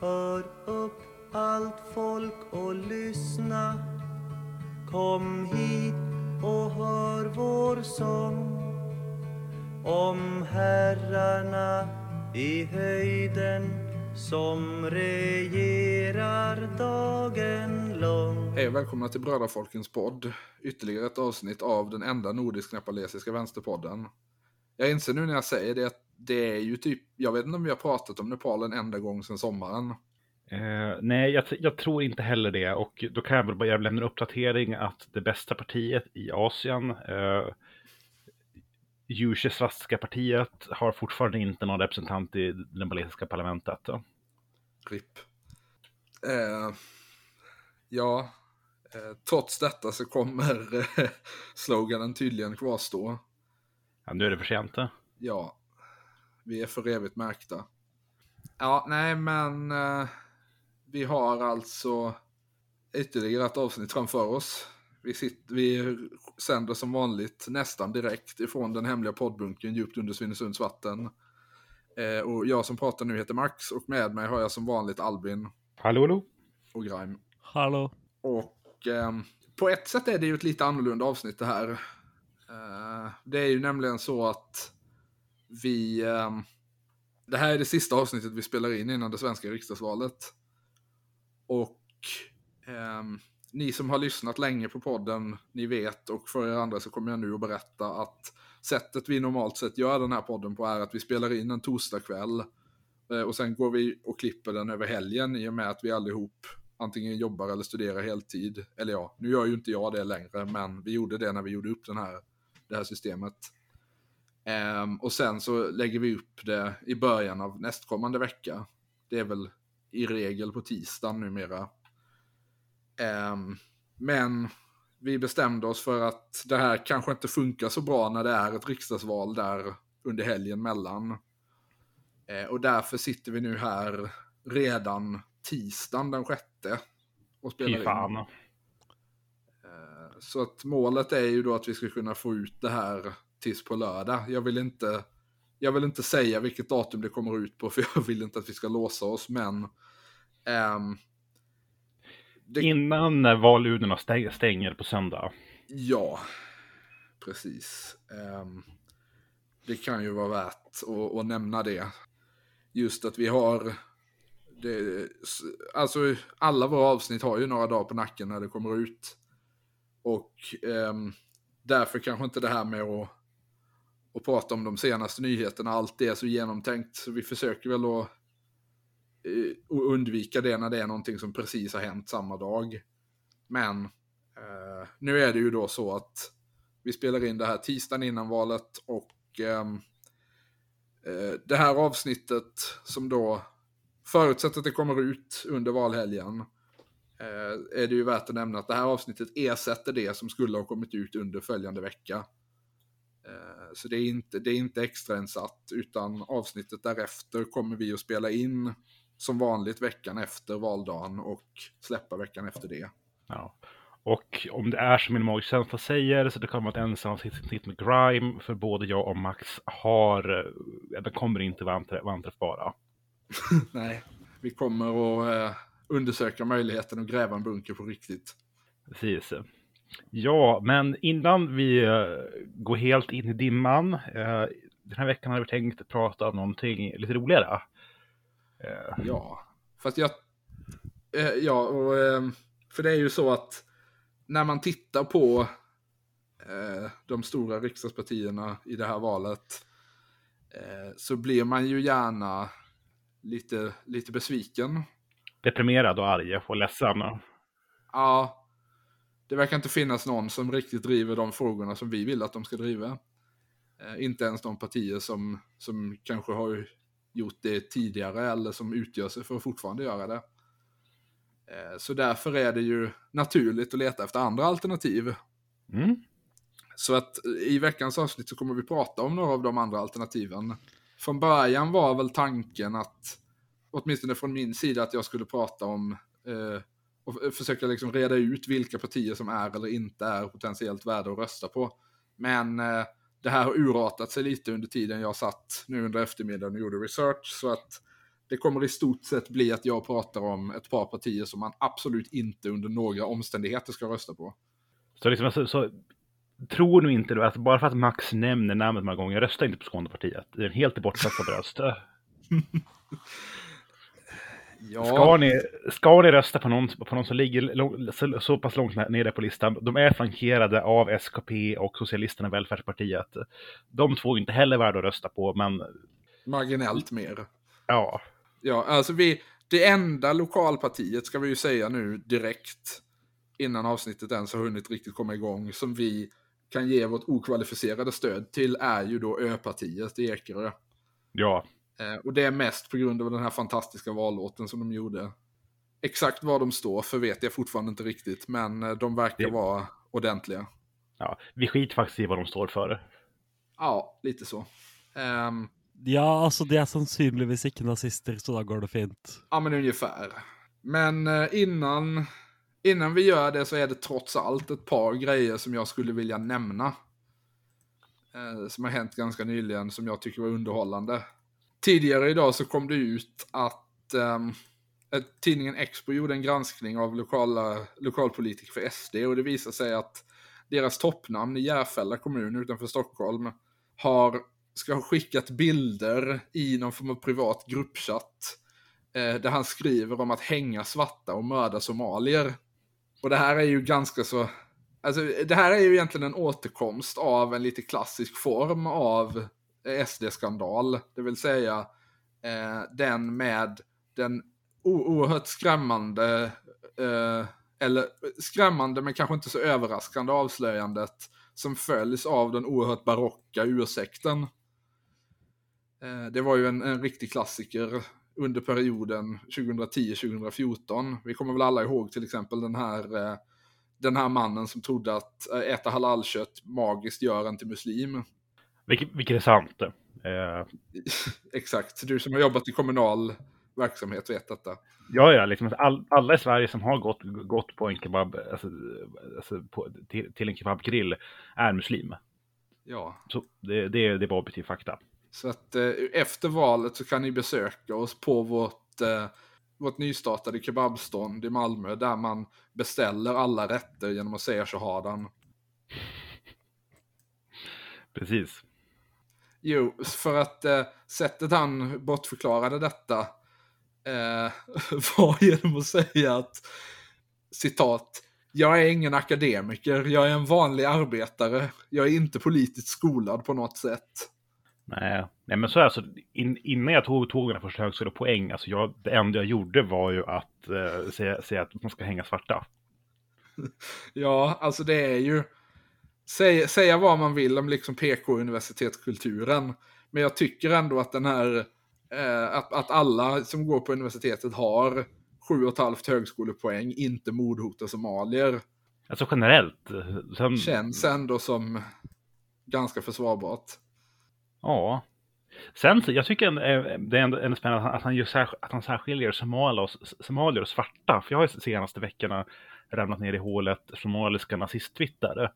Hör upp allt folk och lyssna Kom hit och hör vår sång om herrarna i höjden som regerar dagen lång. Hej och välkomna till Brödrafolkens podd. Ytterligare ett avsnitt av den enda nordisk-nepalesiska vänsterpodden. Jag inser nu när jag säger det att det är ju typ, jag vet inte om vi har pratat om Nepal en enda gång sedan sommaren. Eh, nej, jag, jag, tror inte heller det. Och då kan jag väl bara lämna en uppdatering att det bästa partiet i Asien, eh, Jusjesrastiska partiet, har fortfarande inte någon representant i det nepalesiska parlamentet. RIP. Eh, ja, eh, trots detta så kommer eh, sloganen tydligen kvarstå. Ja, nu är det för sent. Ja, vi är för evigt märkta. Ja, nej men eh, vi har alltså ytterligare ett avsnitt framför oss. Vi, sitter, vi sänder som vanligt nästan direkt ifrån den hemliga poddbunkern djupt under Svinesunds vatten. Eh, och jag som pratar nu heter Max och med mig har jag som vanligt Albin. Hallå, hallå. Och Grime. Hallå. Och eh, på ett sätt är det ju ett lite annorlunda avsnitt det här. Eh, det är ju nämligen så att vi... Ehm, det här är det sista avsnittet vi spelar in innan det svenska riksdagsvalet. Och eh, ni som har lyssnat länge på podden, ni vet och för er andra så kommer jag nu att berätta att sättet vi normalt sett gör den här podden på är att vi spelar in en torsdagkväll eh, och sen går vi och klipper den över helgen i och med att vi allihop antingen jobbar eller studerar heltid. Eller ja, nu gör ju inte jag det längre, men vi gjorde det när vi gjorde upp den här, det här systemet. Um, och sen så lägger vi upp det i början av nästkommande vecka. Det är väl i regel på tisdagen numera. Um, men vi bestämde oss för att det här kanske inte funkar så bra när det är ett riksdagsval där under helgen mellan. Uh, och därför sitter vi nu här redan tisdagen den sjätte och spelar Fy fan. in. Uh, så att målet är ju då att vi ska kunna få ut det här tills på lördag. Jag vill inte jag vill inte säga vilket datum det kommer ut på för jag vill inte att vi ska låsa oss men ehm, det, Innan eh, valurnorna stäng- stänger på söndag. Ja, precis. Ehm, det kan ju vara värt att, att nämna det. Just att vi har... Det, alltså alla våra avsnitt har ju några dagar på nacken när det kommer ut. Och ehm, därför kanske inte det här med att, och prata om de senaste nyheterna alltid är så genomtänkt. Så vi försöker väl eh, att eh, undvika det när det är någonting som precis har hänt samma dag. Men eh, nu är det ju då så att vi spelar in det här tisdagen innan valet och ehm, eh, det här avsnittet som då förutsatt att det kommer ut under valhelgen eh, är det ju värt att nämna att det här avsnittet ersätter det som skulle ha kommit ut under följande vecka. Eh, Så det är inte, det är inte extrainsatt, utan avsnittet därefter kommer vi att spela in som vanligt veckan efter valdagen och släppa veckan efter det. Ja. Och om det är som min magkänsla säger så det kommer att ensam sitt med Grime för både jag och Max har, eh, den kommer inte vara anträffbara. Nej, vi kommer att eh, undersöka möjligheten att gräva en bunker på riktigt. Precis. Ja, men innan vi eh, går helt in i dimman. eh, Den här veckan har vi tänkt prata om någonting lite roligare. Eh, Ja, fast jag... Ja, och, för det är ju så att när man tittar på de stora riksdagspartierna i det här valet så blir man ju gärna lite, lite besviken. Deprimerad och arg och ledsen. Ja, det verkar inte finnas någon som riktigt driver de frågorna som vi vill att de ska driva. Eh, inte ens de partier som, som kanske har gjort det tidigare eller som utgör sig för att fortfarande göra det. Eh, så därför är det ju naturligt att leta efter andra alternativ. Mm. Så att i veckans avsnitt så kommer vi prata om några av de andra alternativen. Från början var väl tanken att, åtminstone från min sida, att jag skulle prata om eh, och försöka liksom reda ut vilka partier som är eller inte är potentiellt värda att rösta på. Men eh, det här har urartat sig lite under tiden jag satt nu under eftermiddagen och gjorde research. Så att Det kommer i stort sett bli att jag pratar om ett par partier som man absolut inte under några omständigheter ska rösta på. Så, liksom, så, så tror nu inte du att bara för att Max nämner namnet många gånger, rösta inte på Skånepartiet. Det är en helt bortkastad röst. Ja, Ska, ni, ska ni rösta på någon, på någon som ligger lång, så, så pass långt nere på listan, de är flankerade av SKP och Socialisterna och Välfärdspartiet. De två är inte heller värda att rösta på, men marginellt mer. ja. Ja, alltså vi, det enda lokalpartiet ska vi ju säga nu direkt innan avsnittet ens har hunnit riktigt komma igång som vi kan ge vårt okvalificerade stöd till är ju då Ö-partiet i Ekerö. Ja, och det är mest på grund av den här fantastiska vallåten som de gjorde. Exakt vad de står för vet jag fortfarande inte riktigt, men eh, de verkar Det- vara ordentliga. ja. Vi skiter faktiskt i vad de står för. Ja, lite så. Ehm, Ja, altså, de er sannsynligvis ikke nazister, så da går det fint. Ja, men ungefär. Men eh, innan, innan vi gör det så är det trots allt ett par grejer som jag skulle vilja nämna. Eh, som har hänt ganska nyligen som jag tycker var underhållande. Tidigare idag så kom det ut att ehm, tidningen Expo gjorde en granskning av lokala, lokalpolitiker för SD och det visade sig att deras toppnamn i Järfälla kommun utanför Stockholm har, ska ha skickat bilder i någon form av privat gruppchatt eh, där han skriver om att hänga svarta och mörda somalier. Och det här är ju ganska så, alltså det här är ju egentligen en återkomst av en lite klassisk form av Eh, SD-skandal, det vill säga eh, den med den oerhört skrämmande, eh, eller skrämmande men kanske inte så överraskande avslöjandet som följs av den oerhört barocka ursäkten. Eh, det var ju en, en riktig klassiker under perioden 2010-2014. Vi kommer väl alla ihåg till exempel den här, eh, den här mannen som trodde att eh, äta halalkött magiskt gör en till muslim. Vilket, vilket är sant. Eh, Exakt, du som har jobbat i kommunal verksamhet vet detta. ja, ja, liksom all, alla i Sverige som har gått, gått på en kebab, alltså, alltså på, till, till en kebabgrill är muslim. Ja, Så det, det, det var objektiv fakta. så att eh, efter valet så kan ni besöka oss på vårt, eh, vårt nystartade kebabstånd i Malmö där man beställer alla rätter genom att säga shahadan. Precis. Jo, för att eh, sättet han bortförklarade detta eh, var genom att säga att citat jag är ingen akademiker, jag är en vanlig arbetare, jag är inte politiskt skolad på något sätt. Nej, nej men så är alltså, in, innan jag tog, tog mina första högskolepoäng, alltså jag, det enda jag gjorde var ju att eh, säga, säga att man ska hänga svarta. Ja, alltså det är ju, säga, säga vad man vill om liksom PK-universitetskulturen, men jag tycker ändå att den här, eh, att, att alla som går på universitetet har sju och ett halvt högskolepoäng, inte mordhotar somalier. Alltså generellt. Sen, känns ändå som ganska försvarbart. Ja. Sen, jag tycker eh, det är ändå, spännande att han, särsk, att han särskiljer somalier och, somalier och svarta. För jag har ju senaste veckorna ramlat ner i hålet somaliska nazisttwittare.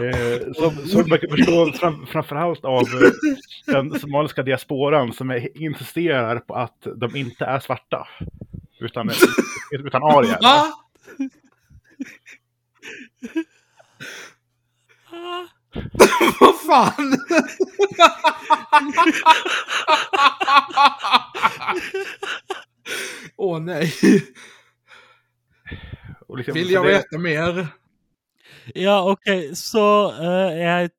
Eh, som, som man kan förstå fram, framförallt av eh, den somaliska diasporan som är, insisterar på att de inte är svarta. Utan, utan arier. Va? Vad fan? Åh nej. Och liksom, Vill jag det- veta mer? Ja, ok, så eh, jeg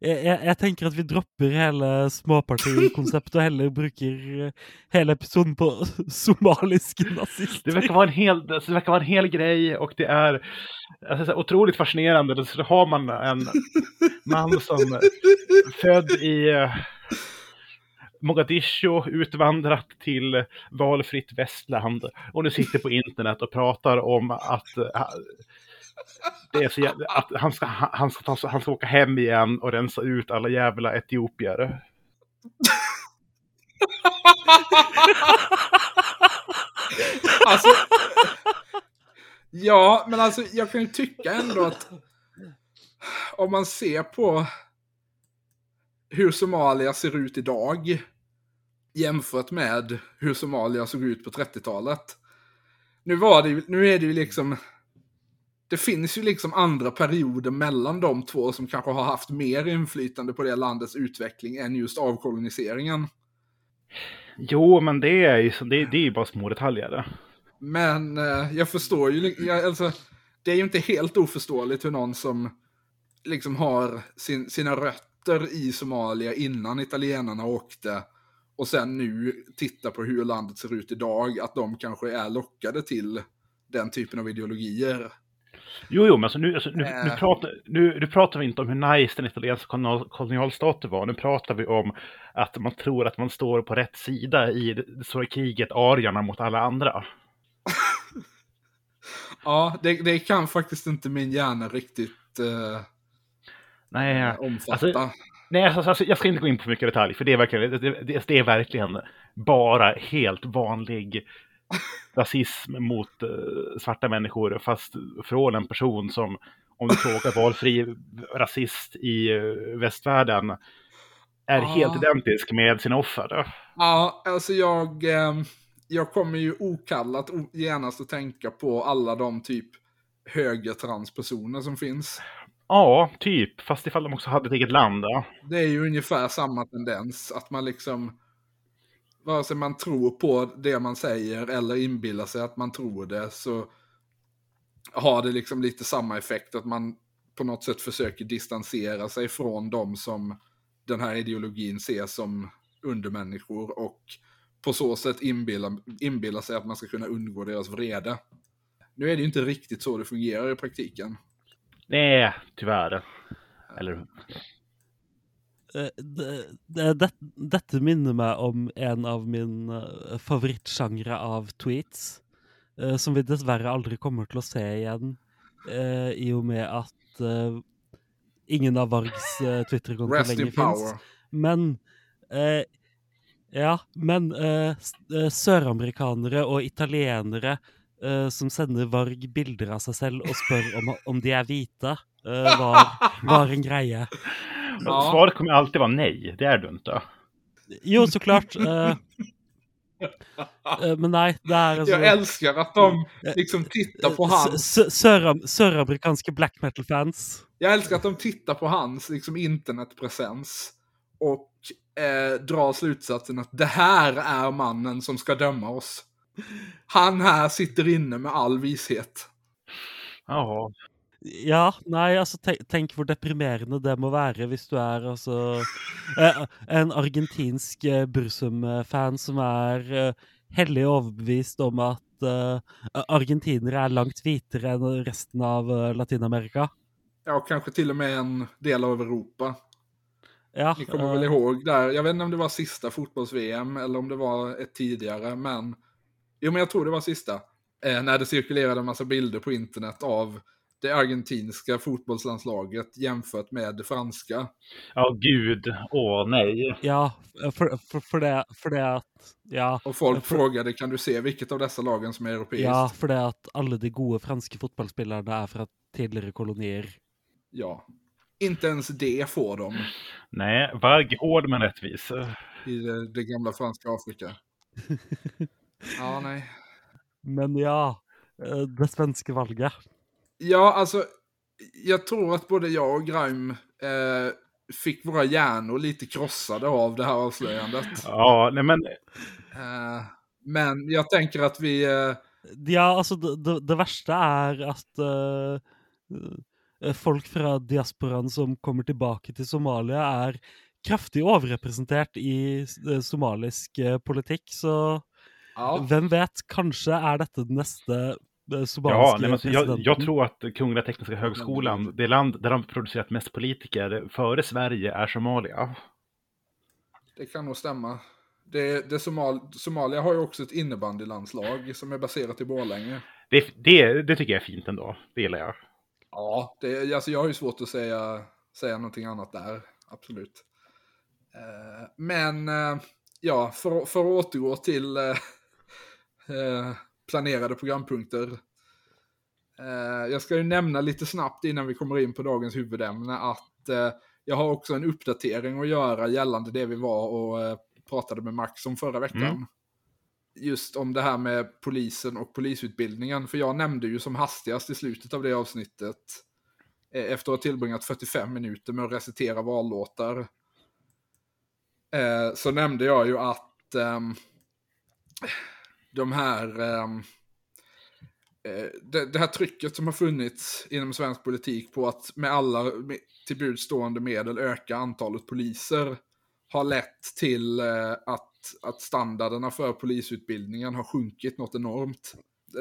jeg, jeg jeg tenker at vi dropper hele småpartikonseptet og heller bruker hele episoden på somaliske Det nazister. verkar vara en hel, alltså, det verkar vara en hel grej och det är alltså, otroligt fascinerande. Så har man en man som född i Mogadishu, utvandrat till valfritt västland och nu sitter på internet och pratar om att, eh, det är så jävla, att han, ska, han, ska, ta- han ska åka hem igen och rensa ut alla jävla etiopier. Alltså, ja, men alltså jag kan ju tycka ändå att om man ser på hur Somalia ser ut idag jämfört med hur Somalia såg ut på 30-talet. Nu, var det, ju- nu är det ju liksom... Det finns ju liksom andra perioder mellan de två som kanske har haft mer inflytande på det landets utveckling än just avkoloniseringen. Jo, men det är ju det, det är ju bara små detaljer. Men eh, jag förstår ju, jag, alltså, det är ju inte helt oförståeligt hur någon som liksom har sin, sina rötter i Somalia innan italienarna åkte och sen nu tittar på hur landet ser ut idag, att de kanske är lockade till den typen av ideologier. Jo, jo, men alltså nu, alltså, nu, nu, Äh. pratar, nu, nu pratar vi inte om hur nice den italienska kolonial, kolonialstaten var. Nu pratar vi om att man tror att man står på rätt sida i det det stora kriget, arierna mot alla andra. Ja, det, det kan faktiskt inte min hjärna riktigt eh, Nej, omfatta. alltså- Nej, alltså, alltså, jag ska inte gå in på för mycket detalj, för det är verkligen, det, det, det är verkligen bara helt vanlig rasism mot eh, svarta människor, fast från en person som, om du frågar valfri rasist i uh, västvärlden, är Ja. helt identisk med sina offer. Ja, alltså jag, eh, jag kommer ju okallat genast att tänka på alla de typ högertranspersoner som finns. Ja, typ, fast ifall de också hade ett eget land. Ja. Det är ju ungefär samma tendens, att man liksom, vare sig man tror på det man säger eller inbillar sig att man tror det, så har det liksom lite samma effekt, att man på något sätt försöker distansera sig från de som den här ideologin ser som undermänniskor och på så sätt inbilla, inbillar sig att man ska kunna undgå deras vrede. Nu är det ju inte riktigt så det fungerar i praktiken. Nej, tyvärr. Eller hur? Eh, det, det, det, dette minner meg om en av mine uh, favorittsjangre av tweets, eh, som vi dessverre aldri kommer til å se igjen, eh, i og med at eh, ingen av Vargs in lenger fins. Men eh, Ja, men eh, eh, søramerikanere og italienere eh, som sender Varg bilder av seg selv og spør om, om de er hvite, eh, var, var en greie. Ja. Svaret kommer alltid vara nej, det är du inte. Jo, så klart. eh, men nei, det er altså Jag älskar att de liksom tittar på hans s- søram- Søramerikanske black metal-fans. Jag älskar att de tittar på hans liksom, internetpresens och eh, drar slutsatsen att det här är mannen som ska döma oss. Han här sitter inne med all vishet. Ja, Ja, nei, altså tenk, tenk hvor deprimerende det må være hvis du er altså eh, en argentinsk eh, Bursum-fan som er eh, hellig overbevist om at eh, argentinere er langt hvitere enn resten av Latin-Amerika. Ja, kanske till och med en del av Europa. Ja, Ni kommer väl ihåg där, jag vet inte om det var sista fotbolls-VM eller om det var ett tidigare, men jo, men jag tror det var sista. Eh, när det cirkulerade en massa bilder på internet av det argentinska fotbollslandslaget jämfört med det franska. ja gud, åh nej. Ja, for, for, for, det, for det at Ja. Och folk För- frågade, kan du se vilket av dessa lagen som är europeiskt? Ja, for det at alle de gode franske fotballspillerne er fra tidligere kolonier. Ja. Inte ens det får de Nej, Varg är hård men rättvis. i det, det gamla franska Afrika. Ja, nej. Men ja, eh, det svenske valget. Ja, alltså, jag tror att både jag och Grime eh, fick våra hjärnor lite krossade av det här avslöjandet. Ja, nej men Eh, men jag tänker att vi... Eh, Ja, altså, det, det, det verste er at eh, eh, folk fra diasporaen som kommer tilbake til Somalia, er kraftig overrepresentert i somalisk politikk. Så ja, hvem vet, kanskje er dette den neste eh, Ja, nej, men jag, jag tror att Kungliga Tekniska Högskolan, det land där de producerat mest politiker före Sverige är Somalia. det kan nog stämma. Det, det Somal, Somalia har ju också ett innebandylandslag som är baserat i Borlänge. Det, det, det tycker jag är fint ändå, det gillar jag. Ja, det, alltså jag har ju svårt att säga, säga någonting annat där, absolut. Eh, men eh, ja, för, för att återgå till planerade programpunkter. Eh, jag ska ju nämna lite snabbt innan vi kommer in på dagens huvudämne att eh, jag har också en uppdatering att göra gällande det vi var och eh, pratade med Max om förra veckan. Mm. Just om det här med polisen och polisutbildningen. För jag nämnde ju som hastigast i slutet av det avsnittet eh, efter att ha tillbringat 45 minuter med att recitera vallåtar. Eh, så nämnde jag ju att ehm, de här ehm, eh, det, det här trycket som har funnits inom svensk politik på att med alla till buds stående medel öka antalet poliser har lett till eh, att, att standarderna för polisutbildningen har sjunkit något enormt.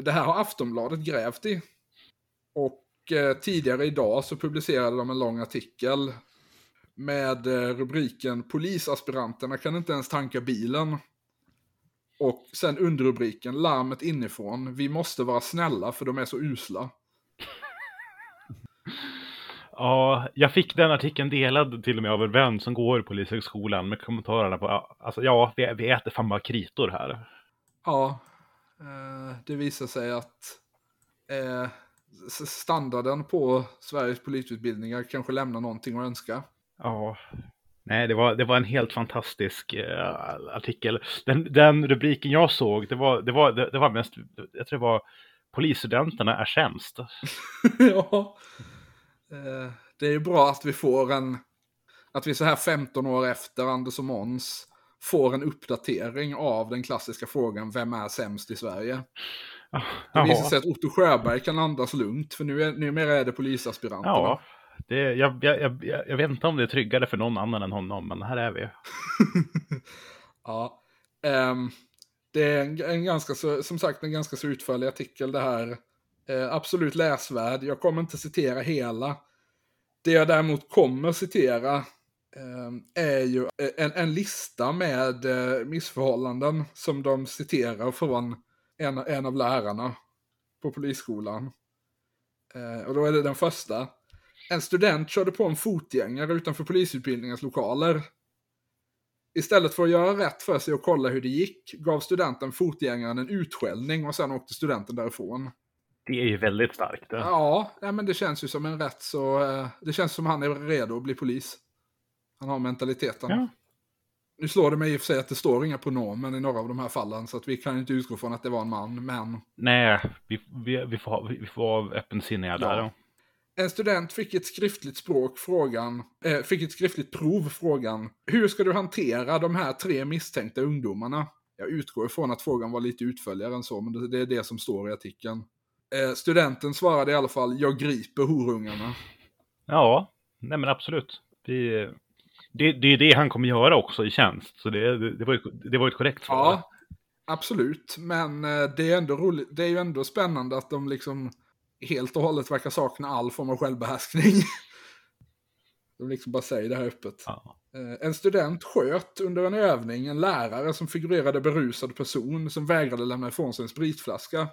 Det här har Aftonbladet grävt i. Och eh, tidigare idag så publicerade de en lång artikel med eh, rubriken Polisaspiranterna kan inte ens tanka bilen. Och sen underrubriken Larmet inifrån. Vi måste vara snälla för de är så usla. Ja, jag fick den artikeln delad till och med av en vän som går på Polishögskolan med kommentarerna på, alltså ja, vi, vi äter fan bara kritor här. Ja, eh, det visar sig att eh, standarden på Sveriges polisutbildningar kanske lämnar någonting att önska. Ja, nej, det var, det var en helt fantastisk eh, artikel. Den, den rubriken jag såg, det var, det var, det, det var mest, jag tror det var polisstudenterna är sämst. ja, eh, det är ju bra att vi får en, att vi så här 15 år efter Anders och Måns får en uppdatering av den klassiska frågan vem är sämst i Sverige? Det visar sig att Otto Sjöberg kan andas lugnt, för nu är, numera är det polisaspiranterna. Ja, det, jag, jag, jag, jag vet inte om det är tryggare för någon annan än honom, men här är vi. ja. Um, det är en, en ganska så, som sagt en ganska så utförlig artikel det här. Eh, absolut läsvärd. Jag kommer inte citera hela. Det jag däremot kommer citera ehm, är ju en, en lista med eh, missförhållanden som de citerar från en, en av lärarna på polisskolan. Eh, och då är det den första. En student körde på en fotgängare utanför polisutbildningens lokaler. Istället för att göra rätt för sig och kolla hur det gick gav studenten fotgängaren en utskällning och sen åkte studenten därifrån. Det är ju väldigt starkt. Det. Ja, nej, men det känns ju som en rätt så... eh, Det känns som han är redo att bli polis. Han har mentaliteten. Ja. Nu slår det mig i och för sig att det står inga pronomen i några av de här fallen, så att vi kan inte utgå från att det var en man, men... Nej, vi, vi, vi, får, vi får vara öppensinniga där. Ja. En student fick ett skriftligt språk frågan, eh, fick ett skriftligt prov frågan, hur ska du hantera de här tre misstänkta ungdomarna? Jag utgår ifrån att frågan var lite utförligare än så, men det, är det som står i artikeln. Eh, studenten svarade i alla fall, jag griper horungarna. Ja, nej men absolut. Vi, det, det är det han kommer göra också i tjänst. Så det, det, det, var, ett, det var ett korrekt svar. Ja, absolut, men eh, det är ändå roligt, det är ju ändå spännande att de liksom helt och hållet verkar sakna all form av självbehärskning. De liksom bara säger det här öppet. Ja. Eh, En student sköt under en övning en lärare som figurerade berusad person som vägrade lämna ifrån sig en spritflaska.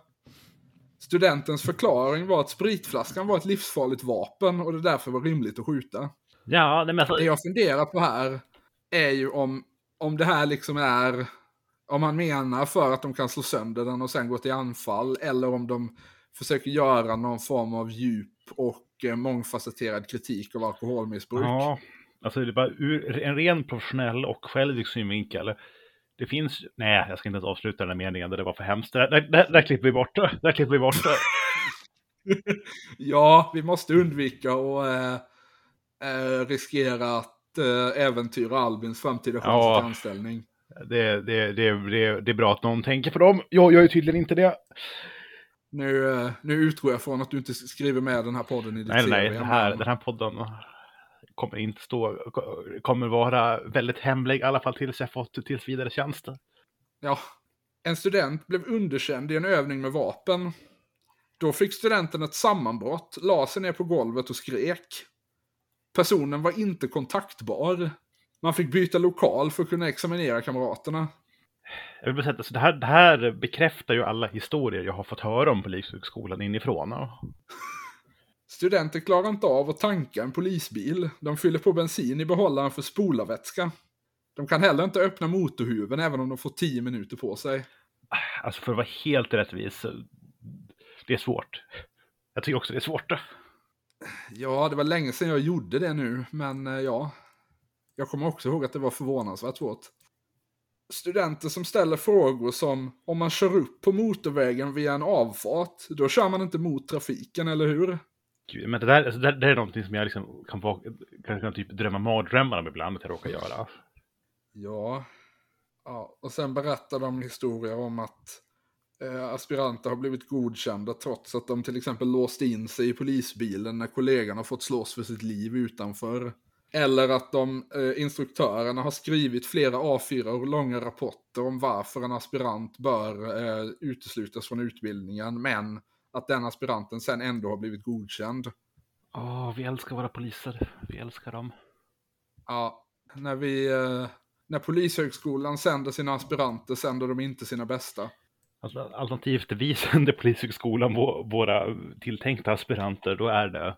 Studentens förklaring var att spritflaskan var ett livsfarligt vapen och det därför var rimligt att skjuta. Ja, nej, men alltså, Det jag funderar på här är ju om, om det här liksom är, om man menar för att de kan slå sönder den och sen gå till anfall, eller om de försöker göra någon form av djup och eh, mångfacetterad kritik av alkoholmissbruk. ja, alltså det är bara ur en ren professionell och självisk synvinkel. Det finns, nej, jag ska inte ens avsluta den här meningen, det var för hemskt. Där, där, där, där klipper vi bort det. Där klipper vi bort det. Ja, vi måste undvika att eh, eh, riskera att eh, äventyra Albins framtida chans Ja. till anställning. Det, det, det, det, det är bra att någon tänker på dem. Jag gör ju tydligen inte det. Nu, eh, nu utgår jag från att du inte skriver med den här podden i ditt Nej, nej, den här, den här podden kommer inte stå, kommer vara väldigt hemlig, i alla fall tills jag fått tills vidare tjänster. Ja, en student blev underkänd i en övning med vapen. Då fick studenten ett sammanbrott, la sig ner på golvet och skrek. Personen var inte kontaktbar. Man fick byta lokal för att kunna examinera kamraterna. Jag vill bara säga alltså, det, här, det här bekräftar ju alla historier jag har fått höra om Polishögskolan inifrån. Studenter klarar inte av att tanka en polisbil. De fyller på bensin i behållaren för spolarvätska. De kan heller inte öppna motorhuven även om de får 10 minuter på sig. Alltså för att vara helt rättvis, det är svårt. Jag tycker också det är svårt. Ja, det var länge sedan jag gjorde det nu, men eh, ja. Jag kommer också ihåg att det var förvånansvärt svårt. Studenter som ställer frågor som om man kör upp på motorvägen via en avfart, då kör man inte mot trafiken, eller hur? Gud, men det där, alltså, det, det är någonting som jag liksom kan, få, kan, kan typ drömma mardrömmar om ibland att jag råkar göra. Ja. ja. Och sen berättar de historier om att eh, aspiranter har blivit godkända trots att de till exempel låst in sig i polisbilen när kollegan har fått slåss för sitt liv utanför. Eller att de eh, instruktörerna har skrivit flera A4 långa rapporter om varför en aspirant bör eh, uteslutas från utbildningen, men att den aspiranten sen ändå har blivit godkänd. Åh, vi älskar våra poliser. Vi älskar dem. Ja, när vi... Eh, när Polishögskolan sänder sina aspiranter sänder de inte sina bästa. Alltså, alternativt vi sänder Polishögskolan vå- våra tilltänkta aspiranter, då är det,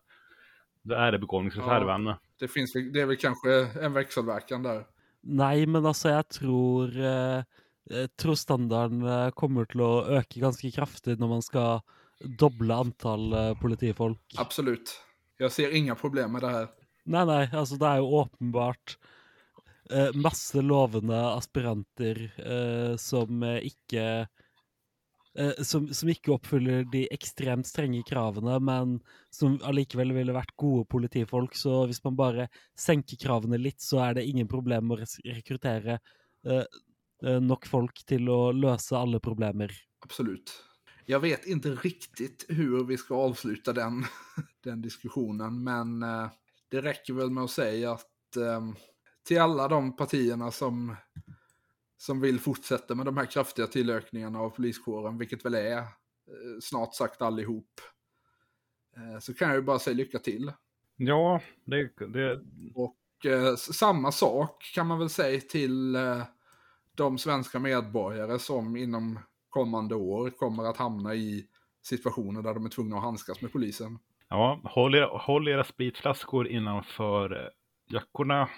då är det begåvningsreserven. Det, finns, det är väl kanske en växelverkan där. Nei, men altså, jeg tror, eh, tror standarden eh, kommer til å øke ganske kraftig når man skal doble antall eh, politifolk. Absolut. Jag ser inga problem med det här. Nei, nei, altså det er jo åpenbart eh, masse lovende aspiranter eh, som eh, eh, Eh, som, som ikke oppfyller de ekstremt strenge kravene, men som allikevel ville vært gode politifolk. Så hvis man bare senker kravene litt, så er det ingen problem att å rekruttere eh, eh, nok folk till att lösa alla problemer. Absolut. Jag vet inte riktigt hur vi ska avsluta den, den diskussionen, men eh, det räcker väl med att säga att eh, till alla de partierna som, som vill fortsätta med de här kraftiga tillökningarna av poliskåren, vilket väl är eh, snart sagt allihop, eh, så kan jag ju bara säga lycka till. Ja, det, det, Och eh, samma sak kan man väl säga till eh, de svenska medborgare som inom kommande år kommer att hamna i situationer där de är tvungna att handskas med polisen. ja, håll, er, håll era spritflaskor innanför eh, jackorna.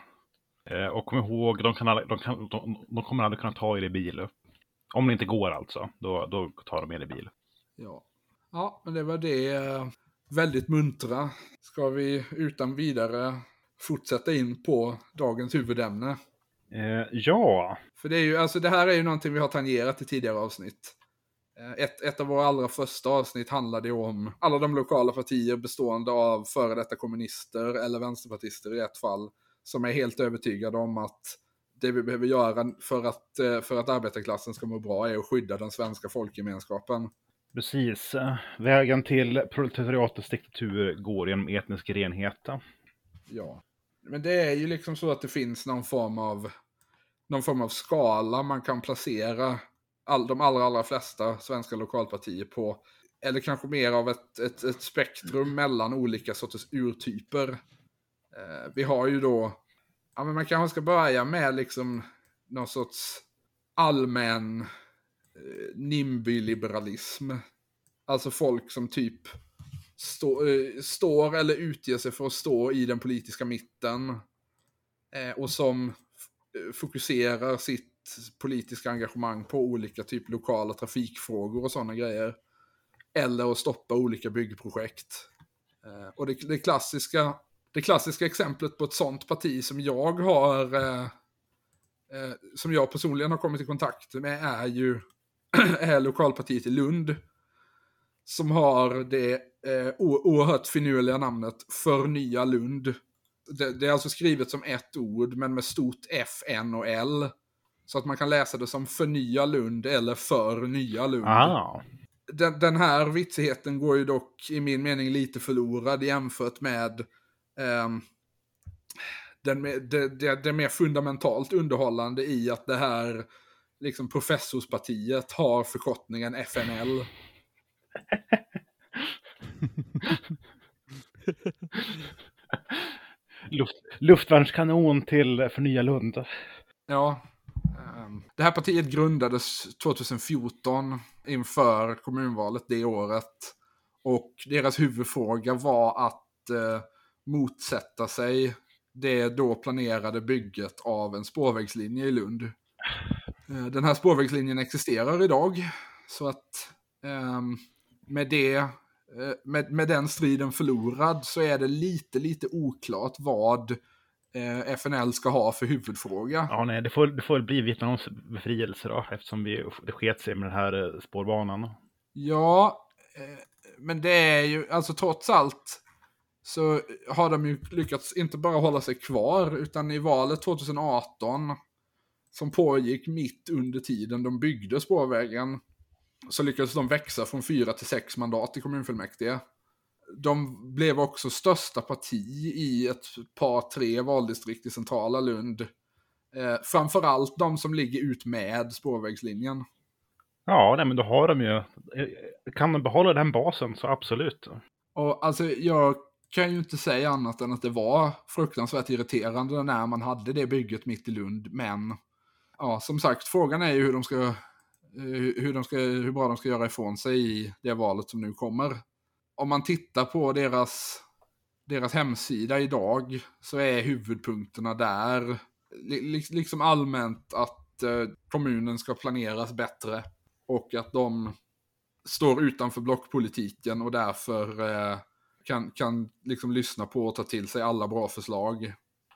Eh, och kom ihåg, de, kan aldrig, de, kan, de, de kommer aldrig kunna ta er i bil. Om det inte går alltså, då, då tar de er i bil. Ja, ja men det var det eh, väldigt muntra. Ska vi utan vidare fortsätta in på dagens huvudämne? Eh, ja, För det är ju, alltså det här är ju någonting vi har tangerat i tidigare avsnitt. Eh, Ett, ett av våra allra första avsnitt handlade om alla de lokala partier bestående av före detta kommunister eller vänsterpartister i ett fall. Som är helt övertygade om att det vi behöver göra för att, eh, för att arbetarklassen ska må bra är att skydda den svenska folkgemenskapen. precis. Vägen till proletariatets diktatur går genom etnisk renhet. Ja. Men det är ju liksom så att det finns någon form av, någon form av skala man kan placera all, de allra, allra flesta svenska lokalpartier på. Eller kanske mer av ett, ett, ett spektrum mellan olika sorters urtyper. Eh, vi har ju då, ja men man kanske ska börja med liksom någon sorts allmän eh, NIMBY-liberalism. Alltså folk som typ stå, eh, står eller utger sig för att stå i den politiska mitten. Eh, och som eh, fokuserar sitt politiska engagemang på olika typ lokala trafikfrågor och sådana grejer. Eller att stoppa olika byggprojekt. Eh, och det, det, klassiska, det klassiska exemplet på ett sånt parti som jag har eh, eh, som jag personligen har kommit i kontakt med är ju är lokalpartiet i Lund. Som har det eh, oerhört finurliga namnet Förnya Lund. Det, det är alltså skrivet som ett ord men med stort F, N och L. Så att man kan läsa det som Förnya Lund eller Förnya Lund. Ah, Den, den här vitsigheten går ju dock i min mening lite förlorad jämfört med den, med- det, det, det mer fundamentalt underhållande i att det här liksom professorspartiet har förkortningen FNL. luft, luftvärnskanon till Förnya Lund. Ja. ehm, Det här partiet grundades 2014 inför kommunvalet det året. Och deras huvudfråga var att eh, motsätta sig det då planerade bygget av en spårvägslinje i Lund. Eh, Den här spårvägslinjen existerar idag. Så att ehm, med det eh, med, med den striden förlorad så är det lite, lite oklart vad eh, FNL ska ha för huvudfråga. Ja, nej, det får, det får bli Vietnams befrielse då, eftersom vi, det sket sig med den här spårbanan. Ja, men det är ju, alltså trots allt så har de ju lyckats inte bara hålla sig kvar, utan i valet 2018 som pågick mitt under tiden de byggde spårvägen så lyckades de växa från fyra till sex mandat i kommunfullmäktige. De blev också största parti i ett par, tre valdistrikt i centrala Lund. Eh, framförallt de som ligger ut med spårvägslinjen. Ja, nej, men då har de ju... Kan de behålla den basen så absolut. Och alltså jag kan ju inte säga annat än att det var fruktansvärt irriterande när man hade det bygget mitt i Lund. Men ja, som sagt, frågan är ju hur de ska eh, hur, de ska, hur bra de ska göra ifrån sig i det valet som nu kommer. Om man tittar på deras, deras hemsida idag så är huvudpunkterna där liksom allmänt att eh, kommunen ska planeras bättre och att de står utanför blockpolitiken och därför eh, kan, kan liksom lyssna på och ta till sig alla bra förslag.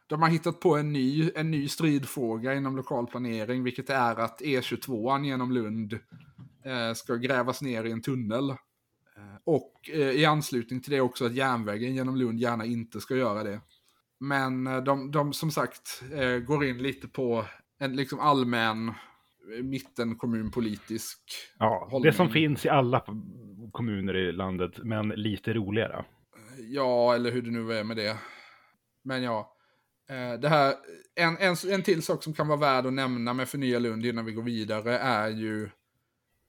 De har hittat på en ny, en ny stridfråga inom lokal planering, vilket är att E22 genom Lund eh, ska grävas ner i en tunnel. Eh, och eh, i anslutning till det också att järnvägen genom Lund gärna inte ska göra det. Men eh, de, de som sagt eh, går in lite på en liksom allmän eh, mittenkommunpolitisk Ja, hållning. det som finns i alla kommuner i landet, men lite roligare. Ja, eller hur det nu är med det. Men ja, eh, det här, en, en, en till sak som kan vara värd att nämna med Förnya Lund innan vi går vidare är ju,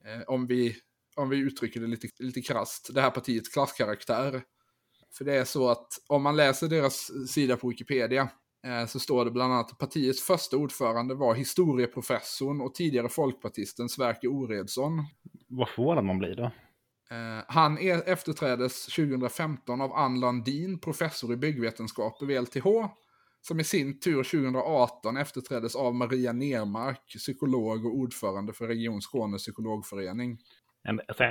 eh, om, vi, om vi uttrycker det lite, lite krast, det här partiets klasskaraktär. För det är så att om man läser deras sida på Wikipedia eh, så står det bland annat att partiets första ordförande var historieprofessorn och tidigare folkpartisten Sverker Oredsson. Vad förvånad man blir då? Eh, han är, efterträdes 2015 av Ann Landin, professor i byggvetenskap vid LTH, som i sin tur 2018 efterträddes av Maria Nermark, psykolog och ordförande för Region Skåne psykologförening. En, alltså,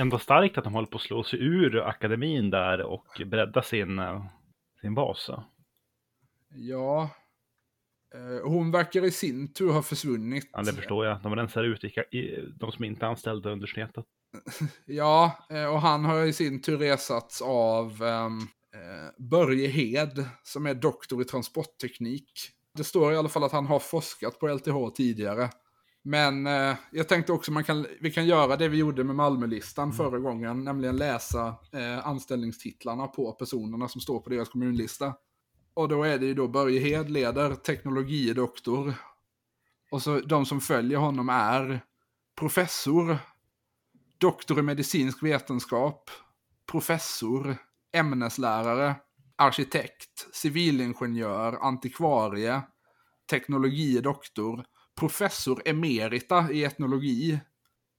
ändå starkt att de håller på att slå sig ur akademin där och bredda sin, eh, sin bas. Ja, hon verkar i sin tur ha försvunnit. Ja, det förstår jag. De rensar ut de som inte är anställda under snetet. Ja, eh, och han har i sin tur resats av um, Börje Hed som är doktor i transportteknik. Det står i alla fall att han har forskat på LTH tidigare. Men eh, jag tänkte också man kan, vi kan göra det vi gjorde med Malmölistan mm. förra gången, nämligen läsa eh, anställningstitlarna på personerna som står på deras kommunlista. Och då är det ju då Börje Hed leder teknologidoktor. Och så de som följer honom är professor, doktor i medicinsk vetenskap, professor, ämneslärare, arkitekt, civilingenjör, antikvarie, teknologidoktor, professor emerita i etnologi,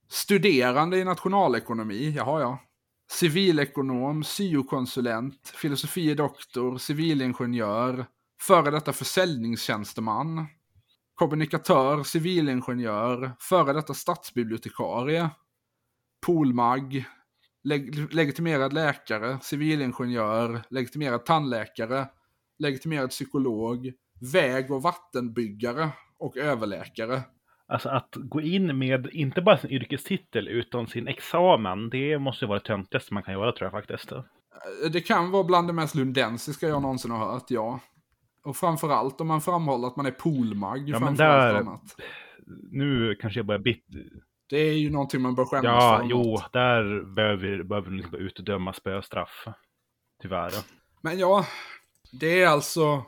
studerande i nationalekonomi, jaha ja, civilekonom, syokonsulent, filosofie doktor, civilingenjör, före detta försäljningstjänsteman, kommunikatör, civilingenjör, före detta stadsbibliotekarie, polmag, leg legitimerad läkare, civilingenjör, legitimerad tandläkare, legitimerad psykolog, väg och vattenbyggare och överläkare. Alltså att gå in med inte bara sin yrkestitel utan sin examen, det måste vara det töntigaste man kan göra tror jag faktiskt. Det kan vara bland det mest lundensiska jag någonsin har hört, ja. Och framförallt om man framhåller att man är poolmag. Ja, men där, annat. Nu kanske jag börjar bit, det är ju någonting man bör skämmas ja, för. Ja, jo, där behöver, behöver vi liksom utdöma spöstraff. Tyvärr. Men ja, det är alltså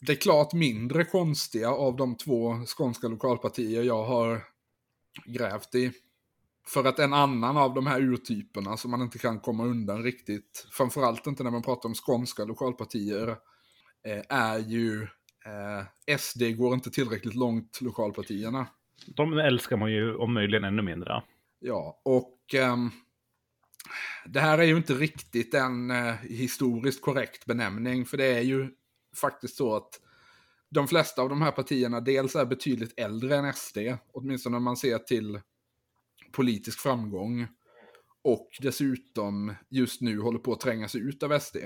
det klart mindre konstiga av de två skånska lokalpartier jag har grävt i. För att en annan av de här urtyperna som man inte kan komma undan riktigt, framförallt inte när man pratar om skånska lokalpartier, eh, är ju eh, SD går inte tillräckligt långt lokalpartierna. De älskar man ju om möjligen ännu mindre. Ja, och um, det här är ju inte riktigt en uh, historiskt korrekt benämning, för det är ju faktiskt så att de flesta av de här partierna dels är betydligt äldre än SD, åtminstone när man ser till politisk framgång. och dessutom just nu håller på att tränga sig ut av SD.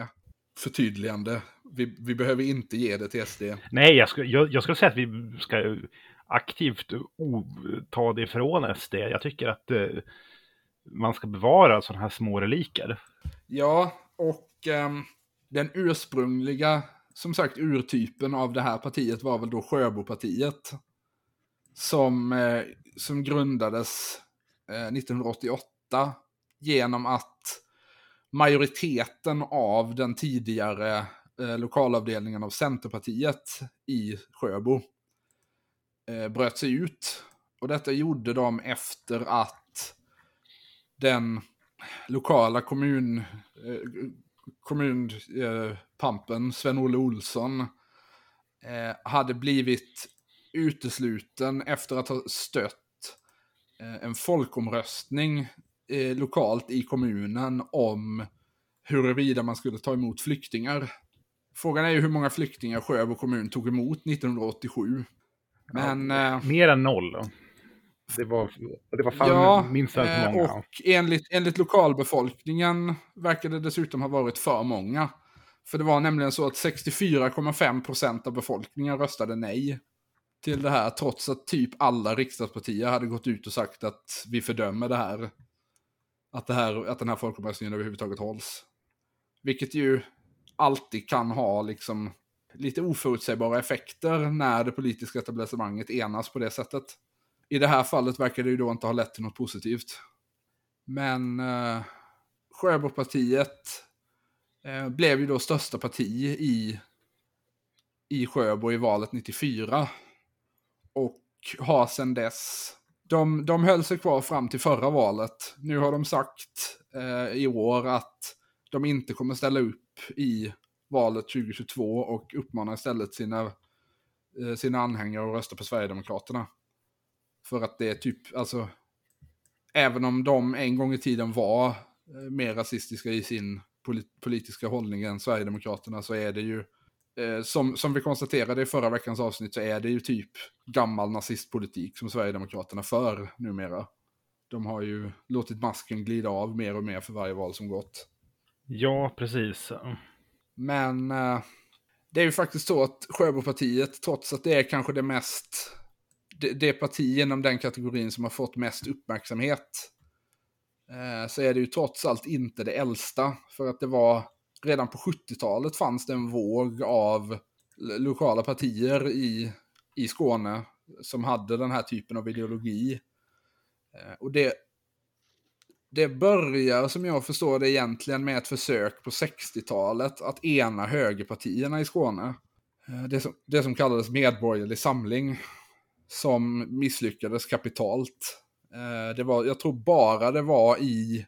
Förtydligande, vi, vi behöver inte ge det till SD. Nej, jag, skulle, jag, jag skulle säga att vi ska aktivt ta det ifrån SD. Jag tycker att eh, man ska bevara sådana här små reliker. Ja, och ehm, den ursprungliga, som sagt, urtypen av det här partiet var väl då Sjöbopartiet. Som, eh, som grundades eh, 1988 genom att majoriteten av den tidigare eh, lokalavdelningen av Centerpartiet i Sjöbo eh, bröt sig ut. Och detta gjorde de efter att den lokala kommun, eh, kommunpampen eh, Sven-Olle Olsson eh, hade blivit utesluten efter att ha stött eh, en folkomröstning eh, lokalt i kommunen om huruvida man skulle ta emot flyktingar. Frågan är ju hur många flyktingar Sjöbo kommun tog emot 1987. Men... Ja, eh, mer än noll. Det var, det var fan ja, minst sagt eh, många. och enligt, enligt lokalbefolkningen verkar det dessutom ha varit för många. För det var nämligen så att 64,5% av befolkningen röstade nej till det här, trots att typ alla riksdagspartier hade gått ut och sagt att vi fördömer det här. Att, det här, att den här folkomröstningen överhuvudtaget hålls. Vilket ju alltid kan ha liksom lite oförutsägbara effekter när det politiska etablissemanget enas på det sättet. I det här fallet verkar det ju då inte ha lett till något positivt. Men eh, Sjöbopartiet eh, blev ju då största parti i, i Sjöbo i valet 94. Och har sedan dess, de, de höll sig kvar fram till förra valet. Nu har de sagt eh, i år att de inte kommer ställa upp i valet 2022 och uppmanar istället sina, eh, sina anhängare att rösta på Sverigedemokraterna. För att det är typ, alltså, även om de en gång i tiden var eh, mer rasistiska i sin polit politiska hållning än Sverigedemokraterna så är det ju, eh, som, som vi konstaterade i förra veckans avsnitt, så är det ju typ gammal nazistpolitik som Sverigedemokraterna för numera. De har ju låtit masken glida av mer och mer för varje val som gått. Ja, precis. Men eh, det är ju faktiskt så att Sjöbopartiet, trots att det är kanske det mest, det, det parti inom den kategorin som har fått mest uppmärksamhet, eh, så är det ju trots allt inte det äldsta. För att det var, redan på 70-talet fanns det en våg av lokala partier i, i Skåne som hade den här typen av ideologi. Eh, och det, det börjar som jag förstår det egentligen med ett försök på 60-talet att ena högerpartierna i Skåne. Eh, det som, det som kallades Medborgerlig Samling. Som misslyckades kapitalt. Eh, det var, jag tror bara det var i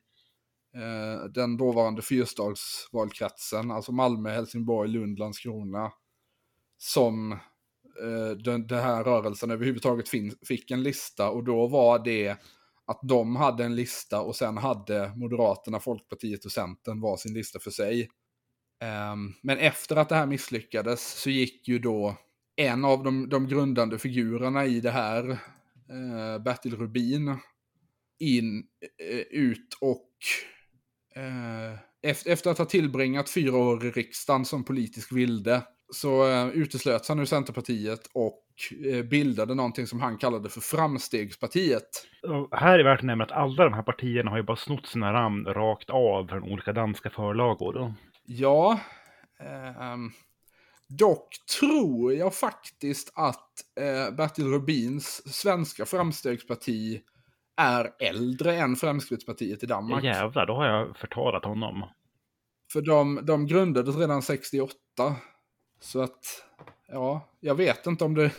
eh, den dåvarande fyrstadsvalkretsen, alltså Malmö, Helsingborg, Lund, Landskrona. Som den, den här rörelsen överhuvudtaget fin, fick en lista och då var det att de hade en lista och sen hade Moderaterna, Folkpartiet och Centern var sin lista för sig. Ehm, men efter att det här misslyckades så gick ju då en av de, de grundande figurerna i det här, eh, Bertil Rubin, in, eh, ut och eh, efter, att ha tillbringat fyra år i riksdagen som politisk vilde så uteslöts han ur Centerpartiet och bildade någonting som han kallade för Framstegspartiet. Och här är värt att nämna att alla de här partierna har ju bara snott sina namn rakt av från olika danska förlagor. Ja, ehm, dock tror jag faktiskt att eh, Bertil Rubins svenska framstegsparti är äldre än Fremskrittspartiet i Danmark. Jävlar, då har jag förtalat honom. För de, de grundades redan 68. Så att, ja, jag vet inte om det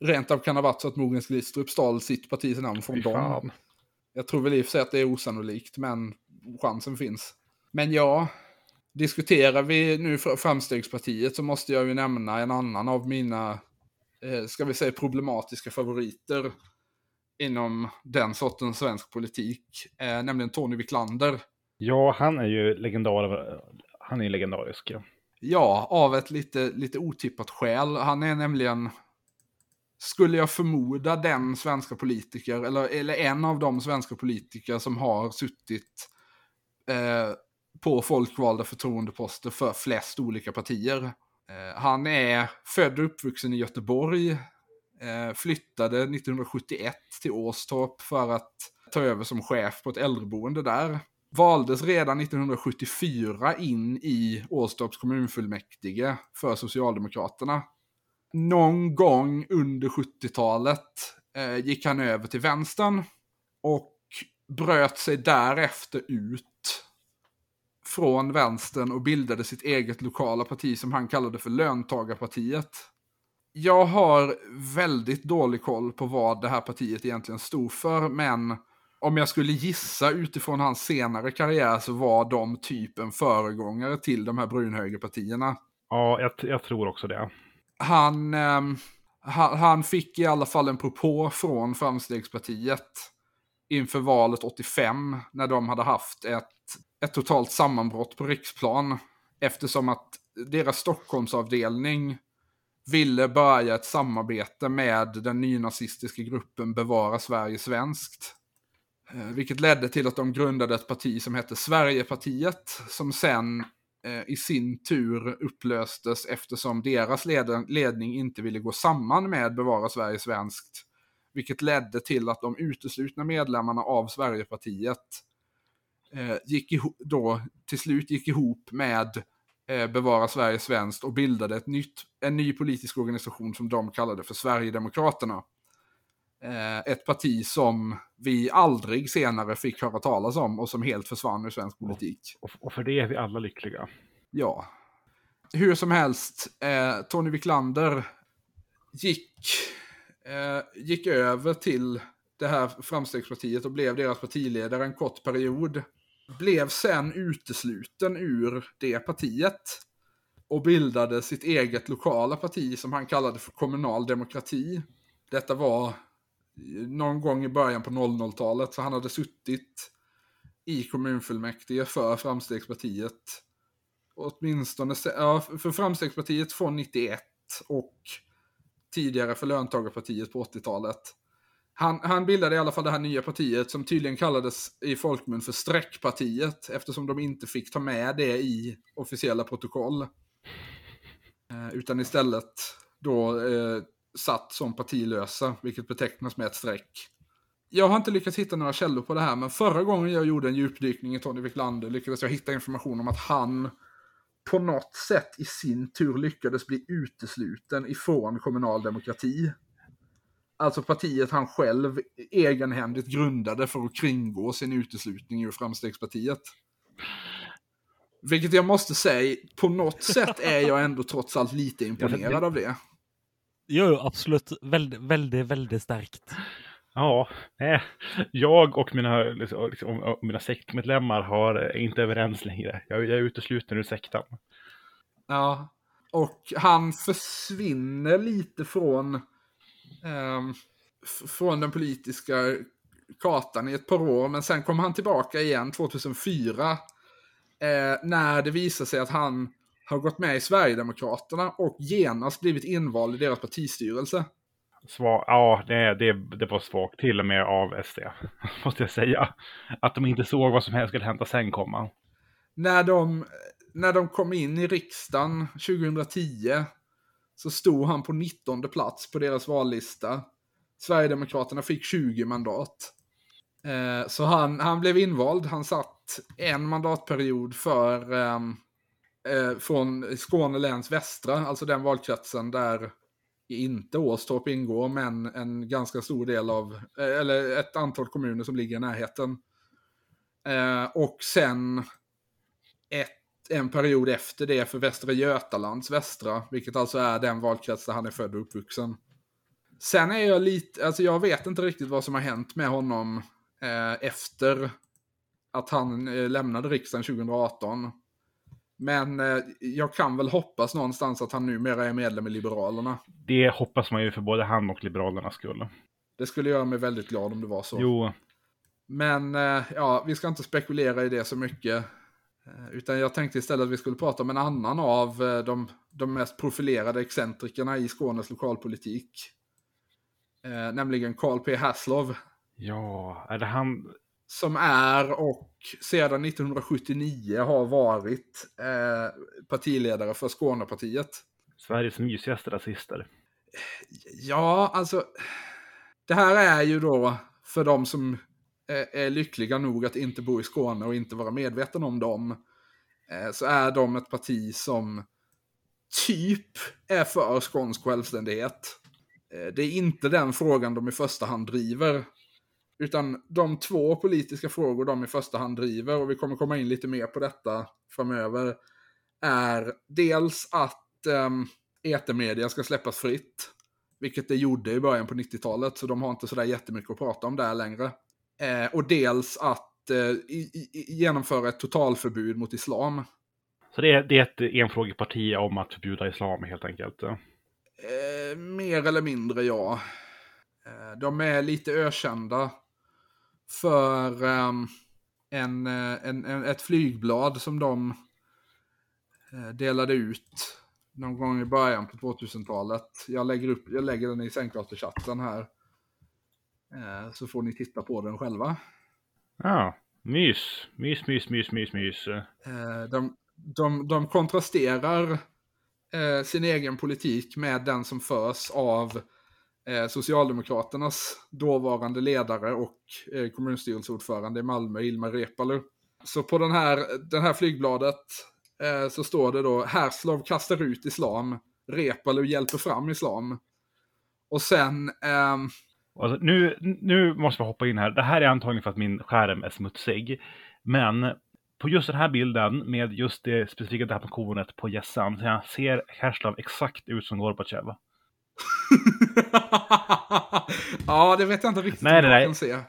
rent av kan ha varit så att Mogens Glistrup stal sitt partis namn från dem. Jag tror väl i och för sig att det är osannolikt, men chansen finns. Men ja, diskuterar vi nu fr- Framstegspartiet så måste jag ju nämna en annan av mina, eh, ska vi säga problematiska favoriter inom den sortens svensk politik, eh, nämligen Tony Wiklander. Ja, han är ju legendar. Han är legendarisk. Ja. Ja, av ett lite, lite otippat skäl. Han är nämligen, skulle jag förmoda, den svenska politiker, eller, eller en av de svenska politiker som har suttit eh, på folkvalda förtroendeposter för flest olika partier. Eh, han är född och uppvuxen i Göteborg, eh, flyttade 1971 till Åstorp för att ta över som chef på ett äldreboende där. Valdes redan 1974 in i Åstorps kommunfullmäktige för Socialdemokraterna. Någon gång under 70-talet eh, gick han över till vänstern och bröt sig därefter ut från vänstern och bildade sitt eget lokala parti som han kallade för Löntagarpartiet. Jag har väldigt dålig koll på vad det här partiet egentligen stod för, men om jag skulle gissa utifrån hans senare karriär så var de typen föregångare till de här brunhögerpartierna. Ja, jag, jag tror också det. Han, eh, han, han fick i alla fall en propå från Framstegspartiet inför valet 85 när de hade haft ett, ett totalt sammanbrott på riksplan. Eftersom att deras Stockholmsavdelning ville börja ett samarbete med den nynazistiska gruppen Bevara Sverige Svenskt. Eh, vilket ledde till att de grundade ett parti som hette Sverigepartiet, som sen eh, i sin tur upplöstes eftersom deras ledning inte ville gå samman med Bevara Sverige Svenskt. Vilket ledde till att de uteslutna medlemmarna av Sverigepartiet eh, gick ihop, då till slut gick ihop med Bevara Sverige Svenskt och bildade ett nytt, en ny politisk organisation som de kallade för Sverigedemokraterna. Eh, ett parti som vi aldrig senare fick höra talas om och som helt försvann ur svensk politik. Och, och för det är vi alla lyckliga. Ja. Hur som helst, eh, Tony Wiklander gick, eh, gick över till det här framstegspartiet och blev deras partiledare en kort period. Blev sen utesluten ur det partiet och bildade sitt eget lokala parti som han kallade för kommunal demokrati. Detta var någon gång i början på 00-talet, så han hade suttit i kommunfullmäktige för Framstegspartiet. Åtminstone, ja, för Framstegspartiet från 91 och tidigare för Löntagarpartiet på 80-talet. Han, han bildade i alla fall det här nya partiet som tydligen kallades i folkmun för Streckpartiet eftersom de inte fick ta med det i officiella protokoll. Eh, utan istället då eh, satt som partilösa, vilket betecknas med ett streck. Jag har inte lyckats hitta några källor på det här, men förra gången jag gjorde en djupdykning i Tony Wiklander lyckades jag hitta information om att han på något sätt i sin tur lyckades bli utesluten ifrån kommunal demokrati. Alltså partiet han själv egenhändigt grundade för att kringgå sin uteslutning ur Framstegspartiet. Vilket jag måste säga, på något sätt är jag ändå trots allt lite imponerad av det. Jo, absolut. Väldigt, väldigt, väldigt starkt. Ja, eh, jag och mina, liksom, liksom, mina sektmedlemmar har är inte överens längre. Jag, jag är utesluten ur sekten. Ja, och han försvinner lite från, eh, från den politiska kartan i ett par år, men sen kommer han tillbaka igen 2004. Eh, när det visar sig att han har gått med i Sverigedemokraterna och genast blivit invald i deras partistyrelse. Svar, ja, det, det, det var svagt till och med av SD, måste jag säga. Att de inte såg vad som helst skulle hända sen komma. När de, när de kom in i riksdagen 2010 så stod han på 19 plats på deras vallista. Sverigedemokraterna fick 20 mandat. Eh, så han, han blev invald, han satt en mandatperiod för um, eh, från Skåne läns västra, alltså den valkretsen där inte Åstorp ingår, men en ganska stor del av, eh, eller ett antal kommuner som ligger i närheten. Eh, och sen ett, en period efter det för Västra Götalands västra, vilket alltså är den valkrets där han är född och uppvuxen. Sen är jag lite, alltså jag vet inte riktigt vad som har hänt med honom eh, efter att han eh, lämnade riksdagen 2018. Men eh, jag kan väl hoppas någonstans att han numera är medlem i Liberalerna. Det hoppas man ju för både han och Liberalernas skull. Det skulle göra mig väldigt glad om det var så. Jo. Men eh, ja, vi ska inte spekulera i det så mycket. Eh, utan jag tänkte istället att vi skulle prata om en annan av eh, de, de mest profilerade excentrikerna i Skånes lokalpolitik. Eh, nämligen Carl P. Haslov. Ja, är det han? Som är och sedan 1979 har varit eh, partiledare för Skånepartiet. Sveriges mysigaste rasister. Ja, alltså. Det här är ju då för de som är, är lyckliga nog att inte bo i Skåne och inte vara medveten om dem. Eh, så är de ett parti som typ är för skånsk självständighet. Eh, det är inte den frågan de i första hand driver. Utan de två politiska frågor de i första hand driver, och vi kommer komma in lite mer på detta framöver, är dels att um, etermedia ska släppas fritt. Vilket det gjorde i början på 90-talet, så de har inte sådär jättemycket att prata om där längre. Eh, och dels att eh, i, i, genomföra ett totalförbud mot islam. Så det är, det är ett enfrågeparti om att förbjuda islam helt enkelt? Eh, mer eller mindre ja. Eh, de är lite ökända för um, en, en, en, ett flygblad som de uh, delade ut någon gång i början på 2000-talet. Jag lägger, upp, jag lägger den i sängkaterchatten här. Uh, så får ni titta på den själva. Ja, mys. Mys, mys, mys, mys, mys. Uh, de, de, de kontrasterar sin egen politik med den som förs av eh, Eh, Socialdemokraternas dåvarande ledare och eh, kommunstyrelseordförande i Malmö, Ilmar Reepalu. Så på den här, den här flygbladet eh, så står det då Härslov kastar ut islam, Reepalu hjälper fram islam. Och sen... Ehm... Alltså, nu, nu måste vi hoppa in här. Det här är antagligen för att min skärm är smutsig. Men på just den här bilden med just det specifika där på kornet på gässan så ser Härslov exakt ut som Gorbatjov. ja, det vet jag inte riktigt nej, nej, nej. kan se.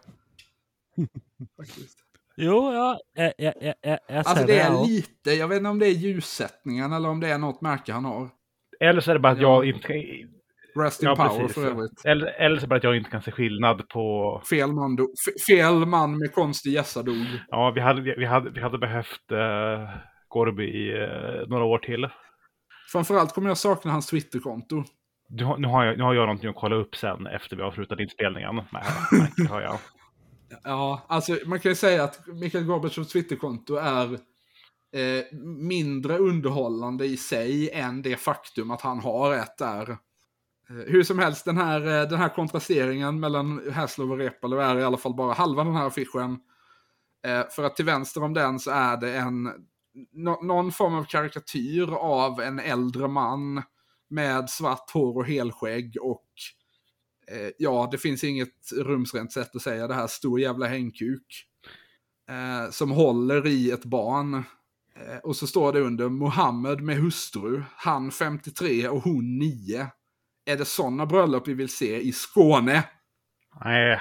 Jo, ja, jag, jag, jag, jag Alltså det är lite, jag vet inte om det är ljussättningen eller om det är något märke han har. Eller så är det bara att jag inte kan... Rest in ja, power precis. för övrigt. Eller, eller så är det bara att jag inte kan se skillnad på... Fel man, do, fel man med konstig gässa dog. Ja, vi hade, vi hade, vi hade behövt uh, Gorby i uh, några år till. Framförallt kommer jag sakna hans Twitterkonto. Du, nu, har jag, nu har jag någonting att kolla upp sen efter vi har slutat inspelningen. Nej, nej, har jag. Ja, alltså man kan ju säga att Mikael Gorbatjovs Twitterkonto är eh, mindre underhållande i sig än det faktum att han har ett där. Eh, hur som helst, den här, eh, den här kontrasteringen mellan Haslov och Reepalu är i alla fall bara halva den här affischen. Eh, för att till vänster om den så är det en no, någon form av karikatyr av en äldre man med svart hår och helskägg och eh, ja, det finns inget rumsrent sätt att säga det här, stor jävla hängkuk. Eh, som håller i ett barn. Eh, och så står det under Mohammed med hustru, han 53 och hon 9. Är det sådana bröllop vi vill se i Skåne? Nej.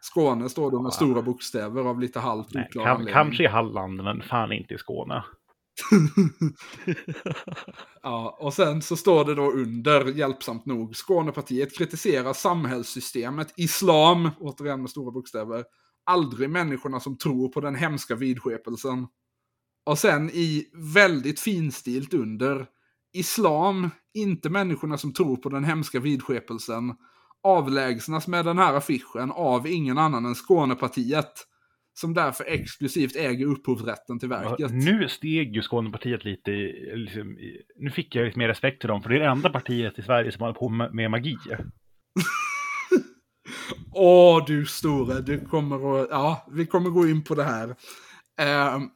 Skåne står det med stora bokstäver av lite halvt oklar kan, Kanske i Halland, men fan inte i Skåne. ja, och sen så står det då under, hjälpsamt nog, Skånepartiet kritiserar samhällssystemet, islam, återigen med stora bokstäver, aldrig människorna som tror på den hemska vidskepelsen. Och sen i väldigt finstilt under, islam, inte människorna som tror på den hemska vidskepelsen, avlägsnas med den här affischen av ingen annan än Skånepartiet som därför exklusivt äger upphovsrätten till verket. Ja, nu steg ju Skånepartiet lite, liksom, nu fick jag lite mer respekt till dem, för det är det enda partiet i Sverige som håller på med, magi. Åh, du store, du kommer att, ja, vi kommer gå in på det här. Um,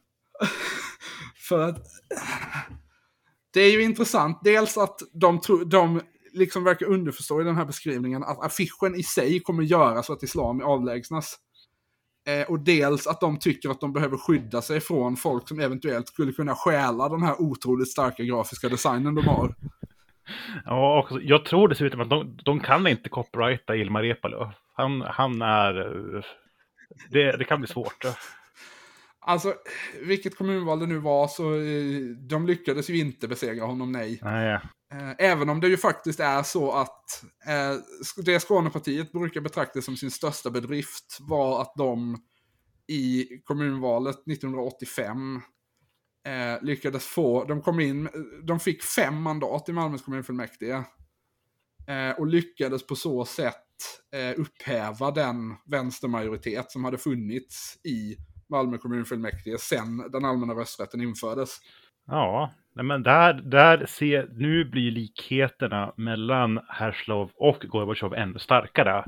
för att det är ju intressant, dels att de, tro, de liksom verkar underförstå i den här beskrivningen att affischen i sig kommer göra så att islam avlägsnas. Eh, och dels att de tycker att de behöver skydda sig från folk som eventuellt skulle kunna stjäla den här otroligt starka grafiska designen de har. Ja, och jag tror dessutom att de, de kan inte copyrighta Ilmar Reepalu. Han, han är... Det, det kan bli svårt. Alltså, vilket kommunval det nu var så de lyckades ju inte besegra honom, nej. nej. Eh, även om det ju faktiskt är så att eh, det Skånepartiet brukar betrakta som sin största bedrift var att de i kommunvalet 1985 eh, lyckades få, de kom in, de fick fem mandat i Malmös kommunfullmäktige. Eh, och lyckades på så sätt eh, upphäva den vänstermajoritet som hade funnits i Malmö kommunfullmäktige sedan den allmänna rösträtten infördes. Ja, men där, där ser, nu blir likheterna mellan Herslov och Gorbatjov ännu starkare.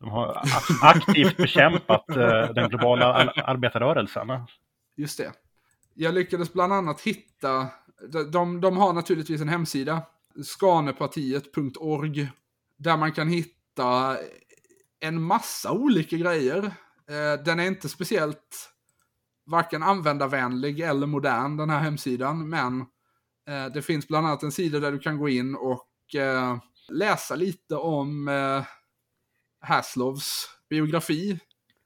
De har aktivt bekämpat eh, den globala arbetarrörelsen. Just det. Jag lyckades bland annat hitta, de, de har naturligtvis en hemsida, skanepartiet.org, där man kan hitta en massa olika grejer. Eh, den är inte speciellt varken användarvänlig eller modern, den här hemsidan, men eh, det finns bland annat en sida där du kan gå in och eh, läsa lite om eh, Haslovs biografi.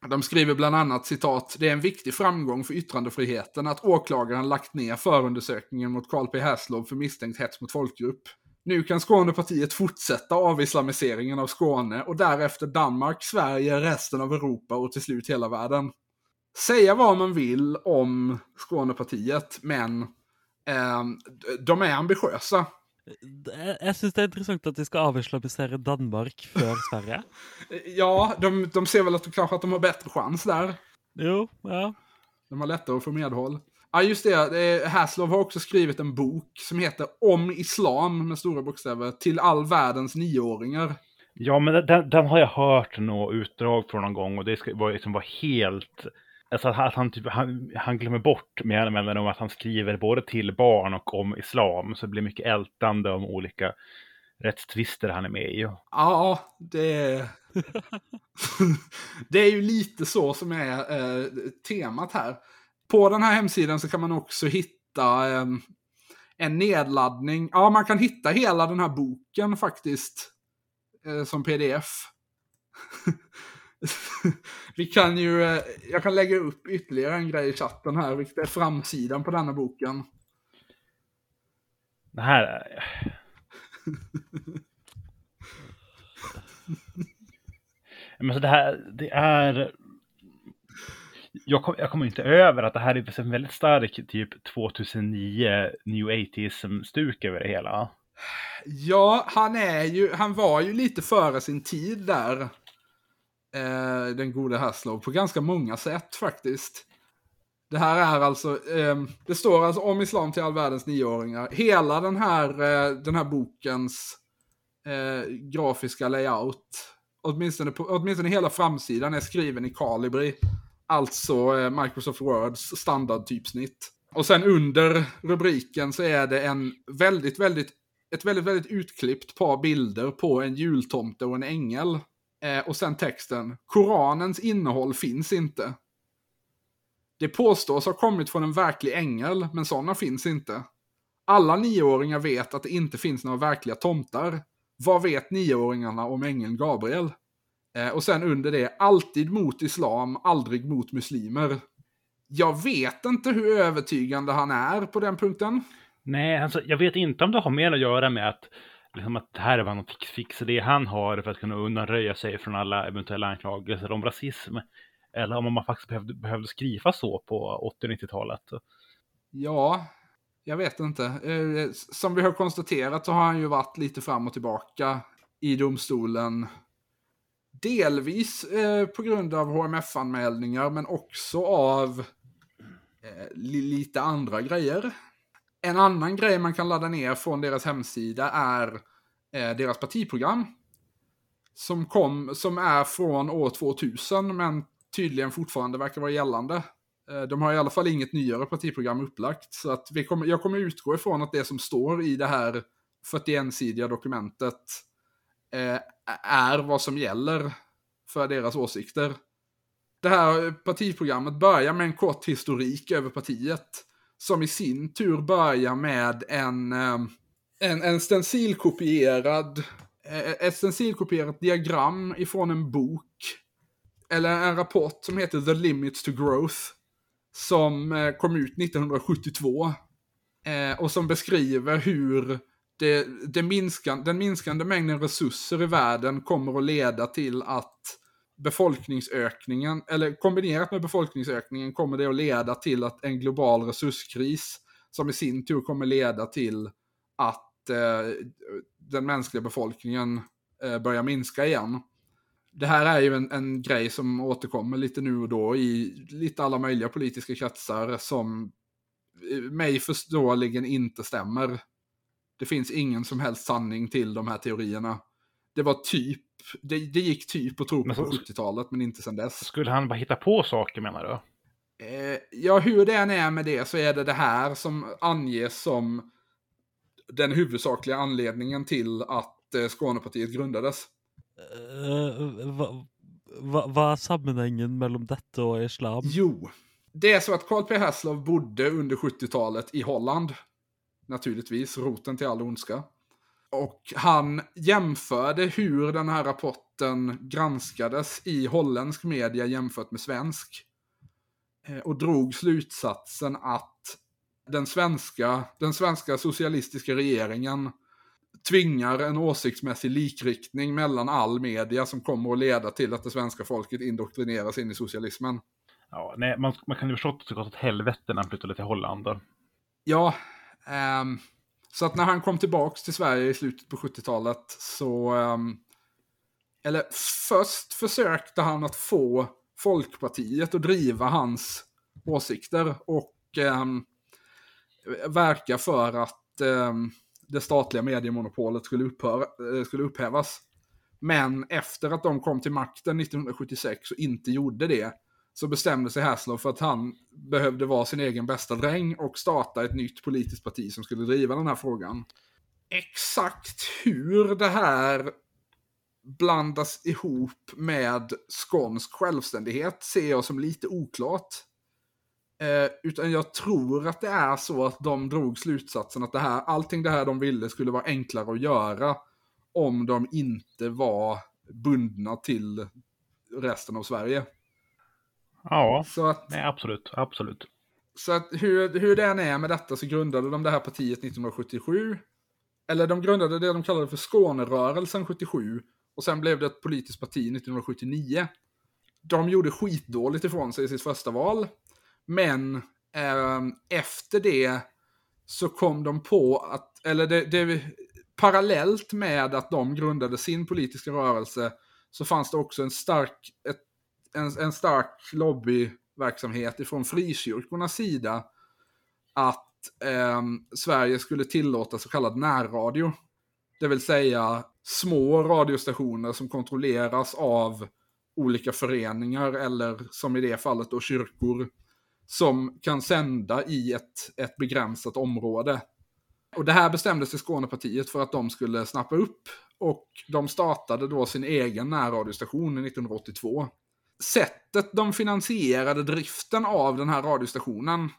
De skriver bland annat citat, det är en viktig framgång för yttrandefriheten att åklagaren lagt ner förundersökningen mot Carl P. Haslov för misstänkt hets mot folkgrupp. Nu kan Skånepartiet fortsätta avislamiseringen av Skåne och därefter Danmark, Sverige, resten av Europa och till slut hela världen. Säga vad man vill om Skånepartiet, men eh, de är ambitiösa. Jag syns det är intressant att de ska avislamisera Danmark för Sverige. ja, de, de ser väl att de, kanske att de har bättre chans där. Jo, ja. De har lättare att få medhåll. Ja, just det. Haslov har också skrivit en bok som heter Om Islam med stora bokstäver till all världens nioåringar. Ja, men den, den har jag hört något utdrag från någon gång och det ska, var, liksom var helt... Alltså att han, typ, han, han glömmer bort mer eller om att han skriver både till barn och om islam. Så det blir mycket ältande om olika rättstvister han är med i. Ja, det det är ju lite så som är eh, temat här. På den här hemsidan så kan man också hitta eh, en nedladdning. Ja, man kan hitta hela den här boken faktiskt eh, som pdf. Vi kan ju, eh, jag kan lägga upp ytterligare en grej i chatten här, vilket är framsidan på denna boken. Det här är... Men så det här, det är jag, kom, jag kommer inte över att det här är en väldigt stark typ 2009 New 80ism-stuk över det hela. Ja, han är ju, han var ju lite före sin tid där. Eh, den gode Haslov, på ganska många sätt faktiskt. Det här är alltså, eh, det står alltså om islam till all världens nioåringar. Hela den här, eh, den här bokens eh, grafiska layout, åtminstone, på, åtminstone hela framsidan är skriven i Calibri. Alltså eh, Microsoft Words standardtypsnitt. Och sen under rubriken så är det en väldigt, väldigt, ett väldigt, väldigt utklippt par bilder på en jultomte och en ängel. Eh, och sen texten, Koranens innehåll finns inte. Det påstås ha kommit från en verklig ängel, men sådana finns inte. Alla nioåringar vet att det inte finns några verkliga tomtar. Vad vet nioåringarna om ängeln Gabriel? Eh, och sen under det, alltid mot islam, aldrig mot muslimer. Jag vet inte hur övertygande han är på den punkten. Nej, alltså, jag vet inte om det har mer att göra med att, liksom, att det här var något fix det han har för att kunna undanröja sig från alla eventuella anklagelser om rasism. Eller om man faktiskt behövde, behövde skriva så på 80-90-talet. Ja, jag vet inte. Eh, som vi har konstaterat så har han ju varit lite fram och tillbaka i domstolen Delvis eh, på grund av HMF-anmälningar men också av eh, lite andra grejer. En annan grej man kan ladda ner från deras hemsida är eh, deras partiprogram. Som, kom, som är från år 2000 men tydligen fortfarande verkar vara gällande. Eh, de har i alla fall inget nyare partiprogram upplagt. Så att vi kommer, jag kommer utgå ifrån att det som står i det här 41-sidiga dokumentet eh, är vad som gäller för deras åsikter. Det här partiprogrammet börjar med en kort historik över partiet. Som i sin tur börjar med en, ehm, en, en stencilkopierad, eh, ett stencilkopierat diagram ifrån en bok. Eller en rapport som heter The Limits to Growth. Som eh, kom ut 1972. Eh, och som beskriver hur det, det minskan, den minskande mängden resurser i världen kommer att leda till att befolkningsökningen, eller kombinerat med befolkningsökningen kommer det att leda till att en global resurskris som i sin tur kommer leda till att eh, den mänskliga befolkningen eh, börjar minska igen. Det här är ju en, en grej som återkommer lite nu och då i lite alla möjliga politiska kretsar som eh, mig förståeligen inte stämmer. Det finns ingen som helst sanning till de här teorierna. Det var typ, det, det gick typ att tro på så- 70-talet men inte sedan dess. Skulle han bara hitta på saker menar du? Eh, ja, hur det än är med det så är det det här som anges som den huvudsakliga anledningen till att eh, Skånepartiet grundades. Eh, hva, hva, hva er sammenhengen mellom dette og islam? Jo, det är så att Carl P. Hasselhoff bodde under 70-talet i Holland. Naturligtvis, roten till all ondska. Och han jämförde hur den här rapporten granskades i holländsk media jämfört med svensk. Eh, Och drog slutsatsen att den svenska, den svenska socialistiska regeringen tvingar en åsiktsmässig likriktning mellan all media som kommer att leda till att det svenska folket indoktrineras in i socialismen. Ja, nej, man, man kan ju förstå att det gått åt helvete när han flyttade till Holland. Ja, ehm, så att när han kom tillbaks till Sverige i slutet på 70-talet så... Ehm, eller först försökte han att få Folkpartiet att driva hans åsikter och ehm, verka för att ehm, det statliga mediemonopolet skulle, upphöra, eh, skulle upphävas. Men efter att de kom till makten 1976 och inte gjorde det så bestämde sig Haslow för att han behövde vara sin egen bästa dräng och starta ett nytt politiskt parti som skulle driva den här frågan. Exakt hur det här blandas ihop med skånsk självständighet ser jag som lite oklart. Eh, utan jag tror att det är så att de drog slutsatsen att det här, allting det här de ville skulle vara enklare att göra om de inte var bundna till resten av Sverige. Ja, Så att nej, absolut, absolut. Så att hur, hur det än är med detta så grundade de det här partiet 1977. Eller de grundade det de kallade för Skånerörelsen 77. Och sen blev det ett politiskt parti 1979. De gjorde skitdåligt ifrån sig i sitt första val. Men eh, efter det så kom de på att, eller det, det, parallellt med att de grundade sin politiska rörelse så fanns det också en stark, ett, en, en stark lobbyverksamhet ifrån frikyrkornas sida att eh, Sverige skulle tillåta så kallad närradio. Det vill säga små radiostationer som kontrolleras av olika föreningar eller som i det fallet då kyrkor som kan sända i ett, ett begränsat område. Och det här bestämde sig Skånepartiet för att de skulle snappa upp och de startade då sin egen närradiostation 1982. Sättet de finansierade driften av den här radiostationen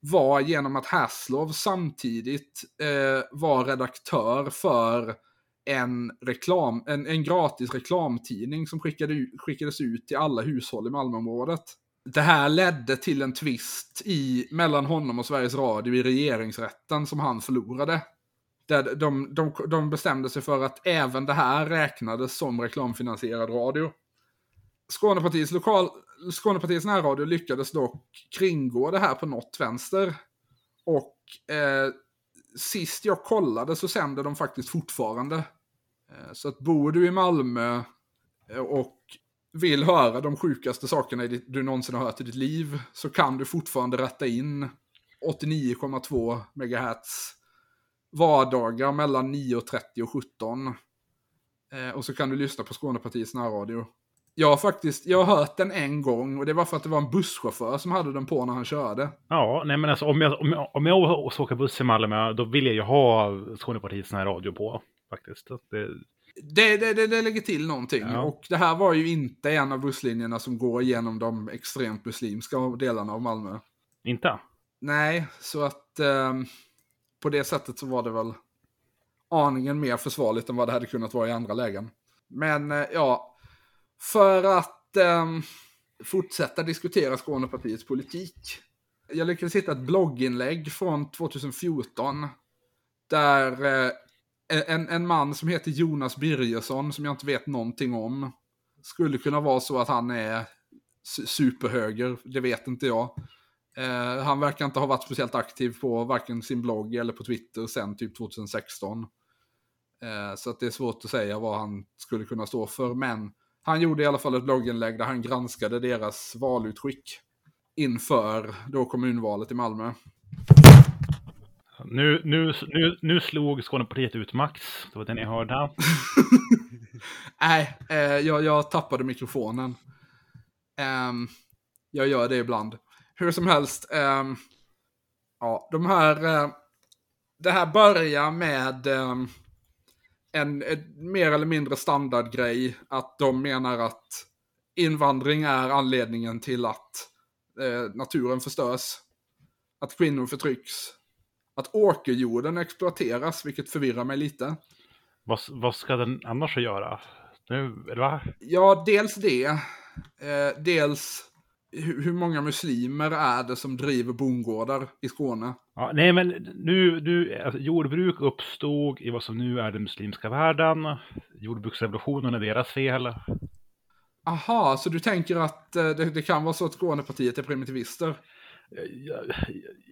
var genom att Haslov samtidigt eh, var redaktör för en, reklam, en, en gratis reklamtidning som skickade, skickades ut till alla hushåll i Malmöområdet. Det här ledde till en tvist i, mellan honom och Sveriges Radio i regeringsrätten som han förlorade. Där de, de, de bestämde sig för att även det här räknades som reklamfinansierad radio. Skånepartiets, lokal, Skånepartiets närradio lyckades dock kringgå det här på något vänster. Och eh, sist jag kollade så sänder de faktiskt fortfarande. Eh, så att bor du i Malmö eh, och vill höra de sjukaste sakerna du någonsin har hört i ditt liv så kan du fortfarande rätta in 89,2 MHz vardagar mellan 9.30 och 17. Eh, och så kan du lyssna på Skånepartiets närradio. Jag har faktiskt, jag har hört den en gång och det var för att det var en busschaufför som hade den på när han körde. Ja, nej men alltså om jag, om jag, om jag ska åka buss i Malmö, då vill jag ju ha Skånepartiets här radio på. Faktiskt. Det, Det, det, det, det lägger till någonting. Ja. Och det här var ju inte en av busslinjerna som går genom de extremt muslimska delarna av Malmö. inte? Nej, så att ehm, på det sättet så var det väl aningen mer försvarligt än vad det hade kunnat vara i andra lägen. Men eh, ja, för att eh, fortsätta diskutera Skånepartiets politik. Jag lyckades hitta ett blogginlägg från 2014 där eh, en, en man som heter Jonas Birgersson, som jag inte vet någonting om, skulle kunna vara så att han är superhöger, det vet inte jag. Eh, han verkar inte ha varit speciellt aktiv på varken sin blogg eller på Twitter sen typ 2016. Eh, så att det är svårt att säga vad han skulle kunna stå för. Men han gjorde i alla fall ett blogginlägg där han granskade deras valutskick inför då kommunvalet i Malmö. Nu, nu, nu, nu slog Skånepartiet ut Max. Det var det ni hörde. Nej, eh, jag, jag tappade mikrofonen. Ehm, jag gör det ibland. Hur som helst. ehm, ja, de här... eh, det här börjar med ehm, en, en mer eller mindre standardgrej. Att de menar att invandring är anledningen till att eh, naturen förstörs. Att kvinnor förtrycks. Att åkerjorden exploateras, vilket förvirrar mig lite. Vad, vad ska den annars göra? Nu, eller va? Ja, dels det. Eh, dels hur, många muslimer är det som driver bondgårdar i Skåne? Ja, nej, men nu, nu alltså, jordbruk uppstod i vad som nu är den muslimska världen. Jordbruksrevolutionen är deras fel. Aha, så du tänker att eh, det, det kan vara så att Skånepartiet är primitivister? Jag,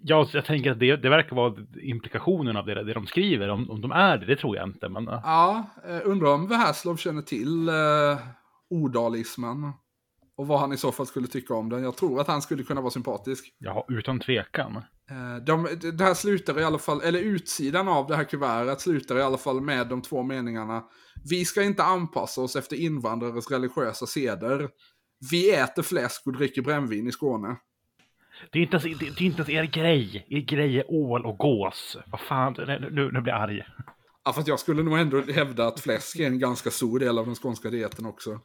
jag, jag tänker att det, det verkar vara implikationen av det, det de skriver. Om, om de är det, det tror jag inte. Men, Ja, eh, undrar om Väherslov känner till eh, ordalismen. Och vad han i så fall skulle tycka om den. Jag tror att han skulle kunna vara sympatisk. ja, utan tvekan. Eh, De, det här slutar i alla fall, eller utsidan av det här kuvertet slutar i alla fall med de två meningarna. Vi ska inte anpassa oss efter invandrares religiösa seder. Vi äter fläsk och dricker brännvin i Skåne. Det är inte ens, det, är inte ens er grej. Er grej är ål och gås. Vad fan, nu, nu, blir jag arg. Ja, för att jag skulle nog ändå hävda att fläsk är en ganska stor del av den skånska dieten också.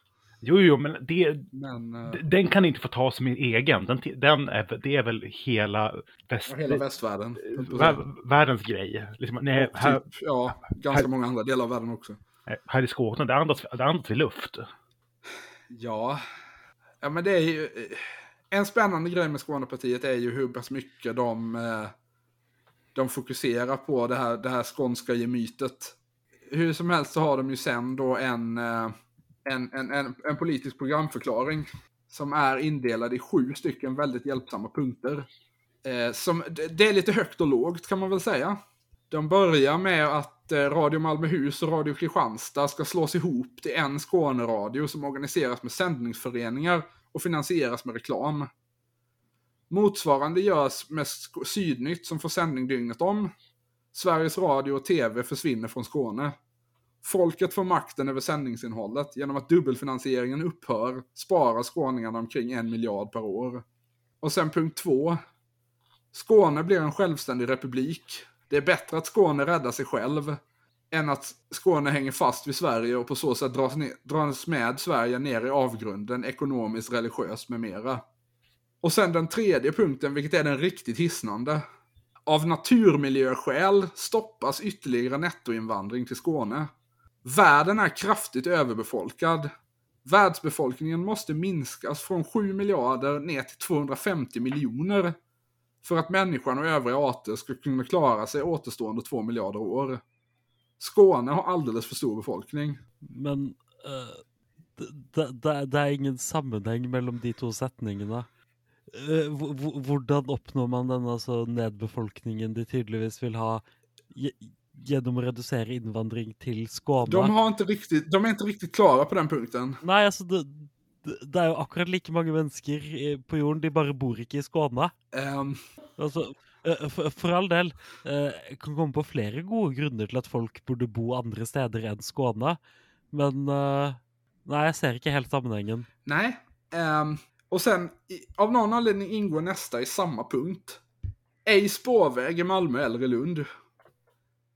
Jo, jo, men det, Men eh, den kan inte få ta som en egen. Den, den är, det är väl hela, väst, hela västvärlden. vär, världens grej. Liksom, nej, här, Typ, ja, ganska många andra delar av världen också. här i Skåne, det andas, det andas vi luft. Ja. ja, men det är ju... En spännande grej med Skånepartiet är ju hur pass mycket de, eh, de fokuserar på det här, det här skånska gemytet. Hur som helst så har de ju sen då en, eh, en, en, en, en politisk programförklaring som är indelad i sju stycken väldigt hjälpsamma punkter. Eh, som, det är lite högt och lågt kan man väl säga. De börjar med att eh, Radio Malmöhus och Radio Kristianstad ska slås ihop till en Skåneradio som organiseras med sändningsföreningar och finansieras med reklam. Motsvarande görs med Sydnytt som får sändning dygnet om. Sveriges Radio och TV försvinner från Skåne. Folket får makten över sändningsinnehållet. Genom att dubbelfinansieringen upphör sparar skåningarna omkring en miljard per år. Och sen punkt två. Skåne blir en självständig republik. Det är bättre att Skåne räddar sig själv än att Skåne hänger fast vid Sverige och på så sätt dras, ner, dras med Sverige ner i avgrunden ekonomiskt, religiöst med mera. Och sen den tredje punkten, vilket är den riktigt hisnande. Av naturmiljöskäl stoppas ytterligare nettoinvandring till Skåne. Världen är kraftigt överbefolkad. Världsbefolkningen måste minskas från 7 miljarder ner till 250 miljoner för att människan och övriga arter ska kunna klara sig återstående 2 miljarder år. Skåne har alldeles för stor befolkning. Men uh, det, det, det ingen sammanhang mellan de två sättningarna. Hur uh, uppnår man den alltså nedbefolkningen de tydligtvis vill ha ge- gjennom å redusere innvandring til Skåne? De, har inte riktigt, de är inte riktigt klara på den punkten. Nei, altså, det, det, er jo akkurat like mange mennesker i- på jorden, de bare bor ikke i Skåne. Ehm, Altså, eh, for, for all del, eh, jeg kan komme på flere gode grunner til at folk burde bo andre steder enn Skåne, men eh, nei, jeg ser ikke helt sammenhengen. nej. Ehm, och sen, av någon anledning ingår nästa i samma punkt. Ej spårväg i Malmö eller i Lund.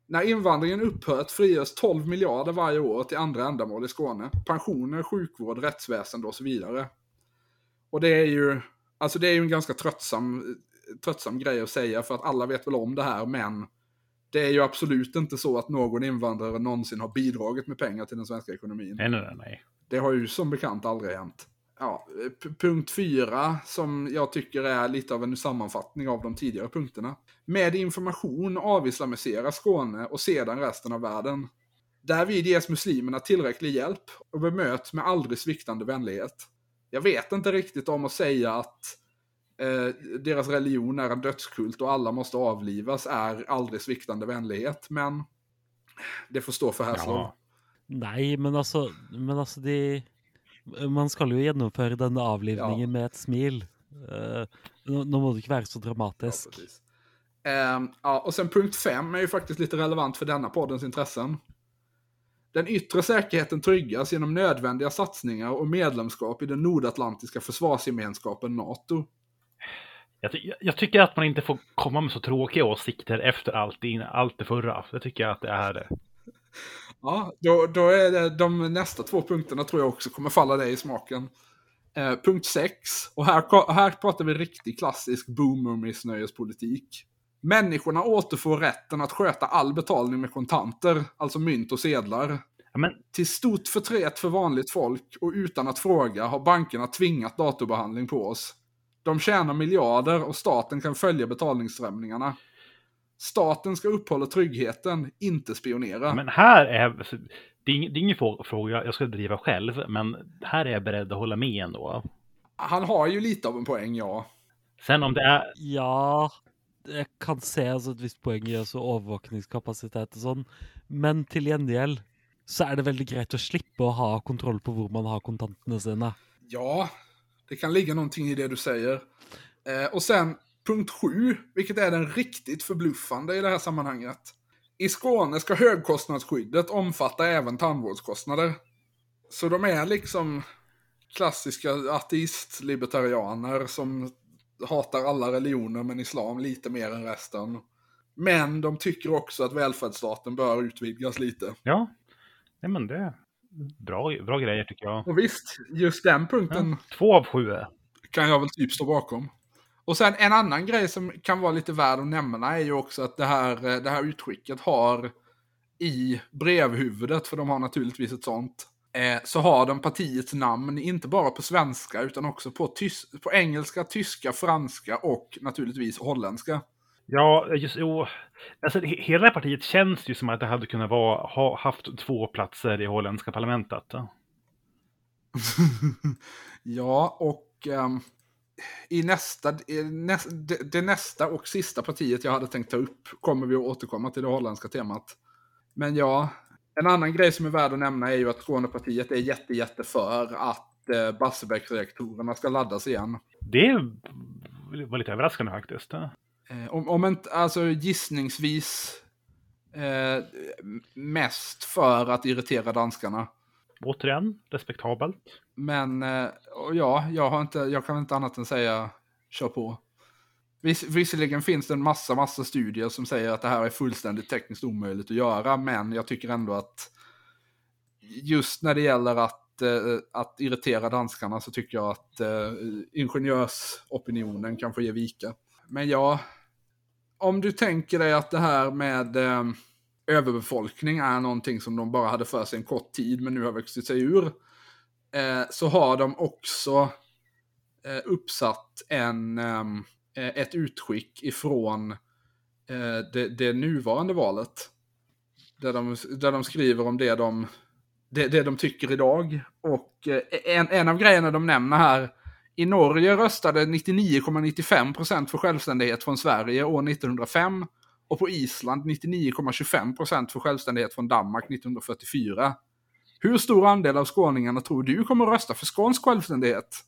När invandringen upphört frigörs 12 miljarder varje år till andra ändamål i Skåne. Pensioner, sjukvård, rättsväsende och så vidare. Och det är ju, alltså det är ju en ganska tröttsam, tröttsam grej att säga för att alla vet väl om det här, men det är ju absolut inte så att någon invandrare någonsin har bidragit med pengar till den svenska ekonomin. Nej, nej, nej. Det har ju som bekant aldrig hänt. Ja, punkt fyra, som jag tycker är lite av en sammanfattning av de tidigare punkterna. Med information avislamiseras Skåne och sedan resten av världen. Därvid ges muslimerna tillräcklig hjälp och bemöts med aldrig sviktande vänlighet. Jag vet inte riktigt om att säga att eh, deras religion är en dödskult och alla måste avlivas är aldrig sviktande vänlighet. Men det får stå för Haslov. Ja. Nej, men alltså, men alltså det man ska ju genomföra den avlivningen Ja. med ett smil. Uh, nu, nu må du inte vara så Ja, dramatisk. precis. Ehm, ja, och sen punkt fem är ju faktiskt lite relevant för denna poddens intressen. Den yttre säkerheten tryggas genom nödvändiga satsningar och medlemskap i den nordatlantiska försvarsgemenskapen NATO. Jag, ty- jag tycker att man inte får komma med så tråkiga åsikter efter allt, in- allt det förra. Det tycker jag att det är det. Ja, då, då är det de nästa två punkterna tror jag också kommer falla dig i smaken. Eh, punkt 6, och här, här pratar vi riktig klassisk boomer-missnöjespolitik. Människorna återfår rätten att sköta all betalning med kontanter, alltså mynt och sedlar. Ja, men Till stort förtret för vanligt folk och utan att fråga har bankerna tvingat datorbehandling på oss. De tjänar miljarder och staten kan följa betalningsströmningarna. Staten ska uppehålla tryggheten, inte spionera. Men här är, det är det är ingen frå- fråga jag skulle driva själv, men här är jag beredd att hålla med ändå. Han har ju lite av en poäng, ja. Sen om det är, Ja, jag kan se alltså ett visst poäng i alltså övervakningskapacitet och sånt. Men till gengäld så är det väldigt grejt att slippa att ha kontroll på var man har kontanterna sina. Ja, det kan ligga någonting i det du säger. Eh, och sen punkt 7, vilket är den riktigt förbluffande i det här sammanhanget. I Skåne ska högkostnadsskyddet omfatta även tandvårdskostnader. Så de är liksom klassiska ateist-libertarianer som hatar alla religioner men islam lite mer än resten. Men de tycker också att välfärdsstaten bör utvidgas lite. ja, nej men det är bra, bra grejer tycker jag. Och visst, just den punkten Ja, två av sju. kan jag väl typ stå bakom. Och sen en annan grej som kan vara lite värd att nämna är ju också att det här, eh, det här utskicket har i brevhuvudet, för de har naturligtvis ett sånt, eh, så har de partiets namn inte bara på svenska utan också på, tys- på engelska, tyska, franska och naturligtvis holländska. Ja, just jo. Alltså, he- hela det partiet känns ju som att det hade kunnat vara, ha haft två platser i holländska parlamentet. ja, och ehm, i nästa, i näs, det, det nästa och sista partiet jag hade tänkt ta upp kommer vi att återkomma till det holländska temat. Men ja, en annan grej som är värd att nämna är ju att Skånepartiet är jätte, jätte för att eh, Barsebäcksreaktorerna ska laddas igen. Det var lite överraskande faktiskt. Eh, om, om inte, alltså gissningsvis eh, mest för att irritera danskarna. Återigen, respektabelt. Men eh, ja, jag, har inte, jag kan inte annat än säga kör på. Viss, visserligen finns det en massa, massa studier som säger att det här är fullständigt tekniskt omöjligt att göra, men jag tycker ändå att just när det gäller att, eh, att irritera danskarna så tycker jag att eh, ingenjörsopinionen kan få ge vika. Men ja, om du tänker dig att det här med eh, överbefolkning är någonting som de bara hade för sig en kort tid, men nu har vuxit sig ur eh, så har de också eh, uppsatt en, ehm, eh, ett utskick ifrån eh, det, det nuvarande valet. Där de, där de skriver om det de, det, det de tycker idag. Och eh, en, en av grejerna de nämner här, i Norge röstade 99,95% för självständighet från Sverige år 1905 och på Island 99,25% för självständighet från Danmark 1944. Hur stor andel av skåningarna tror du kommer att rösta för skånsk självständighet?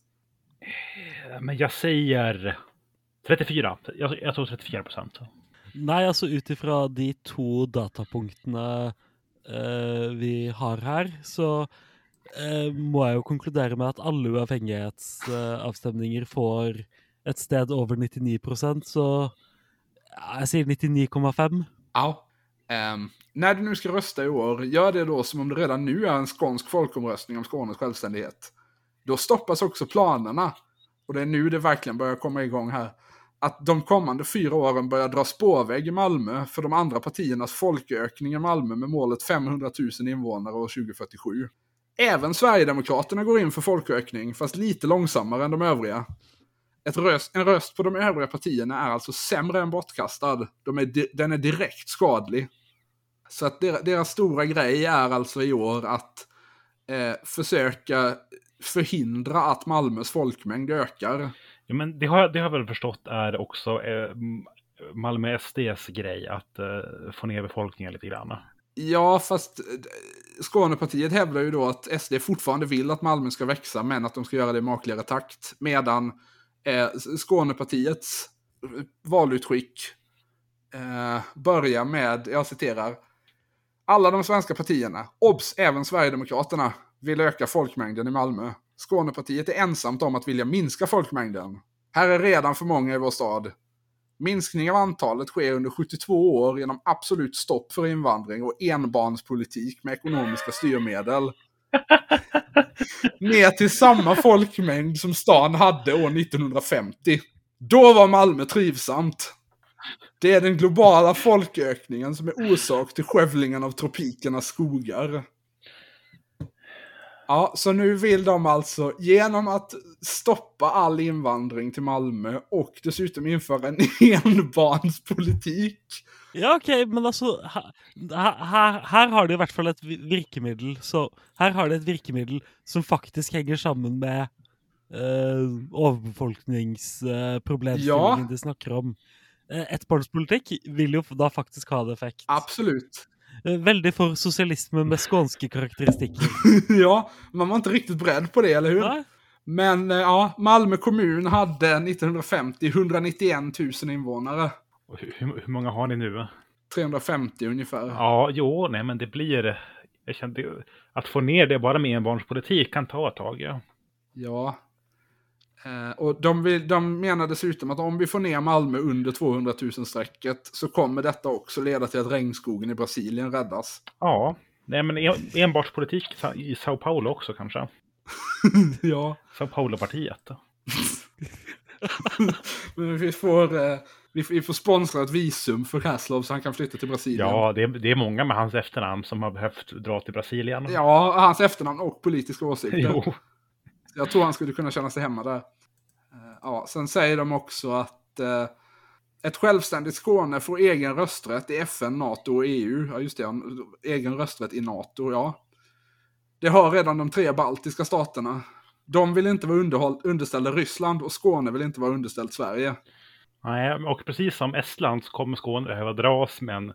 Men jag säger 34. Jag, jag tror 34 procent. Nej, alltså utifrån de två datapunktene eh, vi har här, så eh, må jag ju konkludera med att alla uavhengighetsavstemninger får ett sted över 99 procent, så jag säger 99,5. Ja. Um, när du nu ska rösta i år, gör det då som om det redan nu är en skånsk folkomröstning om Skånes självständighet. Då stoppas också planerna, och det är nu det verkligen börjar komma igång här, att de kommande fyra åren börjar dra spårväg i Malmö för de andra partiernas folkökning i Malmö med målet 500 000 invånare år 2047. Även Sverigedemokraterna går in för folkökning, fast lite långsammare än de övriga. Ett röst, en röst på de övriga partierna är alltså sämre än bortkastad. De är den är direkt skadlig. Så att deras, deras stora grej är alltså i år att eh, försöka förhindra att Malmös folkmängd ökar. Ja, men det har, jag- det har jag väl förstått är också eh, Malmö SDs grej att eh, få ner befolkningen lite grann. Ja, fast eh, Skånepartiet hävdar ju då att SD fortfarande vill att Malmö ska växa, men att de ska göra det i makligare takt. Medan eh, Skånepartiets valutskick eh, börjar med, jag citerar, alla de svenska partierna, obs, även Sverigedemokraterna, vill öka folkmängden i Malmö. Skånepartiet är ensamt om att vilja minska folkmängden. Här är redan för många i vår stad. Minskning av antalet sker under 72 år genom absolut stopp för invandring och enbarnspolitik med ekonomiska styrmedel. Ner till samma folkmängd som stan hade år 1950. Då var Malmö trivsamt. Det är den globala folkökningen som är orsak till skövlingen av tropikernas skogar. Ja, så nu vill de alltså genom att stoppa all invandring till Malmö och dessutom införa en enbarnspolitik. Ja, okej, men alltså här, här, här har de i hvert fall et vi- virkemiddel. Så her har de et virkemiddel som faktisk henger sammen med uh, overbefolkningsproblemstillingen Ja. de snakker om. Uh, Ettbarnspolitikk vil jo da faktisk ha det effekt. Absolut. Eh, veldig for sosialisme med skånske karakteristikker. ja, man var inte riktigt beredd på det, eller hur? Nei? Men eh, ja, Malmö kommun hade 1950 191 000 invånare. Hur, hur, många har ni nu? 350 ungefär. Ja, jo, nej, men det blir... Jag kände, att få ner det bara med enbarnspolitik kan ta ett tag. Ja. Ja. Eh, och de, vill, de menar dessutom att om vi får ner Malmö under 200 000-strecket så kommer detta också leda till att regnskogen i Brasilien räddas. ja, nej, men en, enbarnspolitik sa- i Sao Paulo också kanske. ja. Sao Paulo-partiet. Vi får, eh, vi får sponsra ett visum för Haslov så han kan flytta till Brasilien. Ja, det är, det är många med hans efternamn som har behövt dra till Brasilien. Ja, hans efternamn och politiska åsikter. Jo. Jag tror han skulle kunna känna sig hemma där. Eh, Ja, sen säger de också att eh, ett självständigt Skåne får egen rösträtt i FN, NATO och EU. Ja, just det. Egen rösträtt i NATO, ja. Det har redan de tre baltiska staterna. De vill inte vara underhåll, underställda Ryssland och Skåne vill inte vara underställt Sverige. Nej, och precis som Estland så kommer Skåne behöva dras med en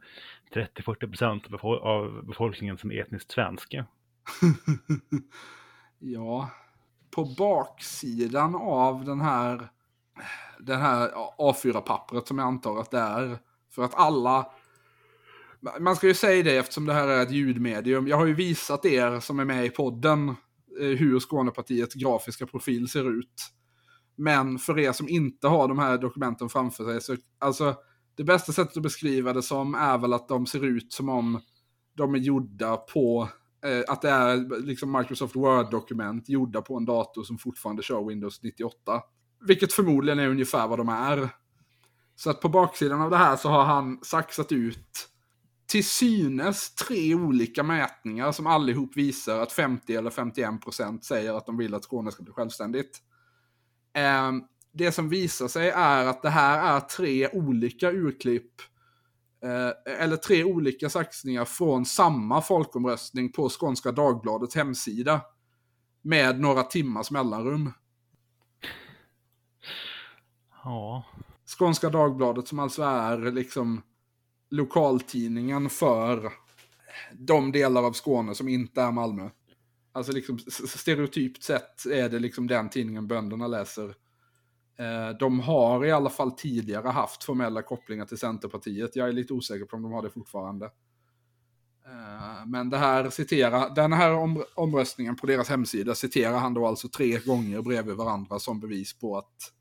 30-40 procent av befolkningen som är etniskt svensk. ja, på baksidan av den här, den här A4-pappret som jag antar att det är. För att alla, man ska ju säga det eftersom det här är ett ljudmedium. Jag har ju visat er som är med i podden eh, hur Skånepartiets grafiska profil ser ut. Men för er som inte har de här dokumenten framför sig, så alltså det bästa sättet att beskriva det som är väl att de ser ut som om de är gjorda på Eh, att det är liksom Microsoft Word-dokument gjorda på en dator som fortfarande kör Windows 98. Vilket förmodligen är ungefär vad de är. Så att på baksidan av det här så har han saxat ut till synes tre olika mätningar som allihop visar att 50 eller 51 procent säger att de vill att Skåne ska bli självständigt. Eh, det som visar sig är att det här är tre olika urklipp eller tre olika saxningar från samma folkomröstning på Skånska Dagbladets hemsida. Med några timmars mellanrum. Ja, Skånska Dagbladet som alltså är liksom lokaltidningen för de delar av Skåne som inte är Malmö. Alltså liksom stereotypt sett är det liksom den tidningen bönderna läser. Eh, De har i alla fall tidigare haft formella kopplingar till Centerpartiet. Jag är lite osäker på om de har det fortfarande. Eh, Men det här citerar, den här om, omröstningen på deras hemsida citerar han då alltså tre gånger bredvid varandra som bevis på att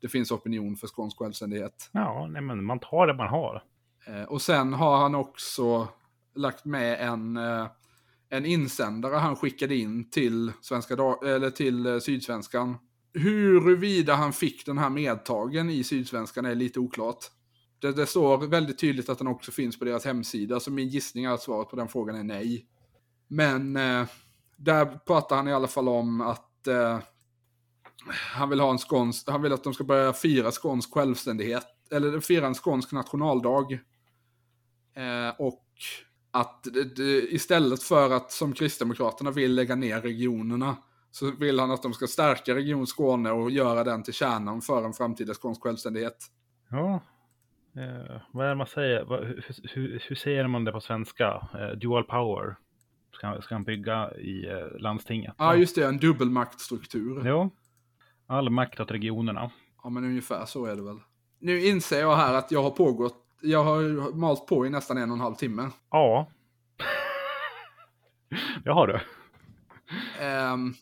det finns opinion för skånsk självständighet. ja nej, men man tar det man har. Eh, Och sen har han också lagt med en, en insändare han skickade in till, Svenska eller till Sydsvenskan. Huruvida han fick den här medtagen i Sydsvenskan är lite oklart. Det, det står väldigt tydligt att den också finns på deras hemsida, så min gissning är att svaret på den frågan är nej. Men eh, där pratar han i alla fall om att eh, han vill ha en skånsk, han vill att de ska börja fira skånsk självständighet, eller fira en skånsk nationaldag. Eh, och att det, det, istället för att som Kristdemokraterna vill lägga ner regionerna så vill han att de ska stärka Region Skåne och göra den till kärnan för en framtida skånsk självständighet. Ja. Eh, vad är det man säger? Hur, hur, hur säger man det på svenska? Eh, dual power ska, ska han bygga i eh, landstinget. Ja, just det. En dubbelmaktstruktur. Jo. All makt åt regionerna. Ja, men ungefär så är det väl. Nu inser jag här att jag har pågått, jag har malt på i nästan en och en halv timme. Ja. det har du. Um,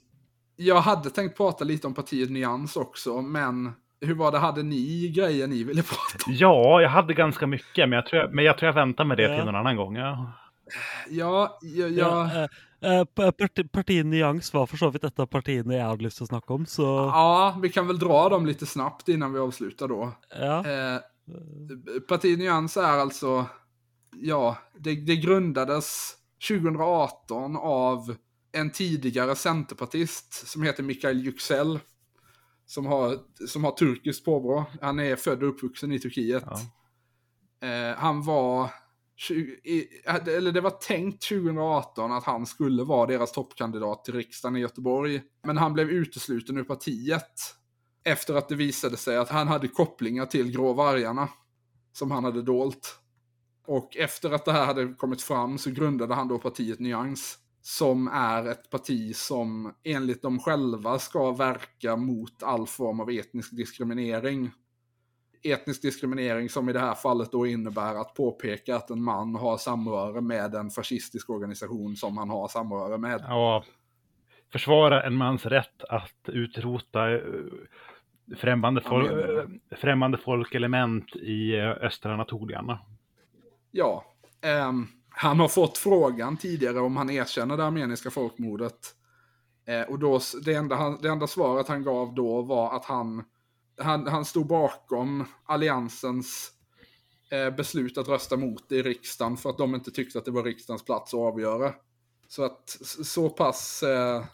jag hade tänkt prata lite om partiet Nyans också, men hur var det, hade ni grejer ni ville prata om? Ja, jag hade ganska mycket, men jag tror jag, men jag, tror jag väntar med det Ja. till någon annan gång. Ja. Ja, jag, jag, Ja, eh, eh, parti, partiet Nyans var för så vidt et av partiene jeg hadde lyst til å snakke om, så ja, vi kan väl dra dem lite snabbt innan vi avslutar då. ja. Eh, Partiet Nyans är alltså, ja, det, det grundades 2018 av en tidigare centerpartist som heter Mikael Yüksel. Som har, som har turkiskt påbrå. Han är född och uppvuxen i Turkiet. Ja. Eh, han var, 20, i, eller det var tänkt 2018 att han skulle vara deras toppkandidat till riksdagen i Göteborg. Men han blev utesluten ur partiet. Efter att det visade sig att han hade kopplingar till Grå Vargarna. Som han hade dolt. Och efter att det här hade kommit fram så grundade han då partiet Nyans. Som är ett parti som enligt dem själva ska verka mot all form av etnisk diskriminering etnisk diskriminering som i det här fallet då innebär att påpeka att en man har samröre med en fascistisk organisation som han har samröre med. ja. Försvara en mans rätt att utrota eh, främmande, fol- eh, främmande folkelement i eh, östra Anatolien. Ja, ehm, han har fått frågan tidigare om han erkänner det armeniska folkmordet. Eh, och då, det, enda han, det enda svaret han gav då var att han, han, han stod bakom alliansens eh, beslut att rösta mot det i riksdagen för att de inte tyckte att det var riksdagens plats att avgöra. Så att så pass, eh,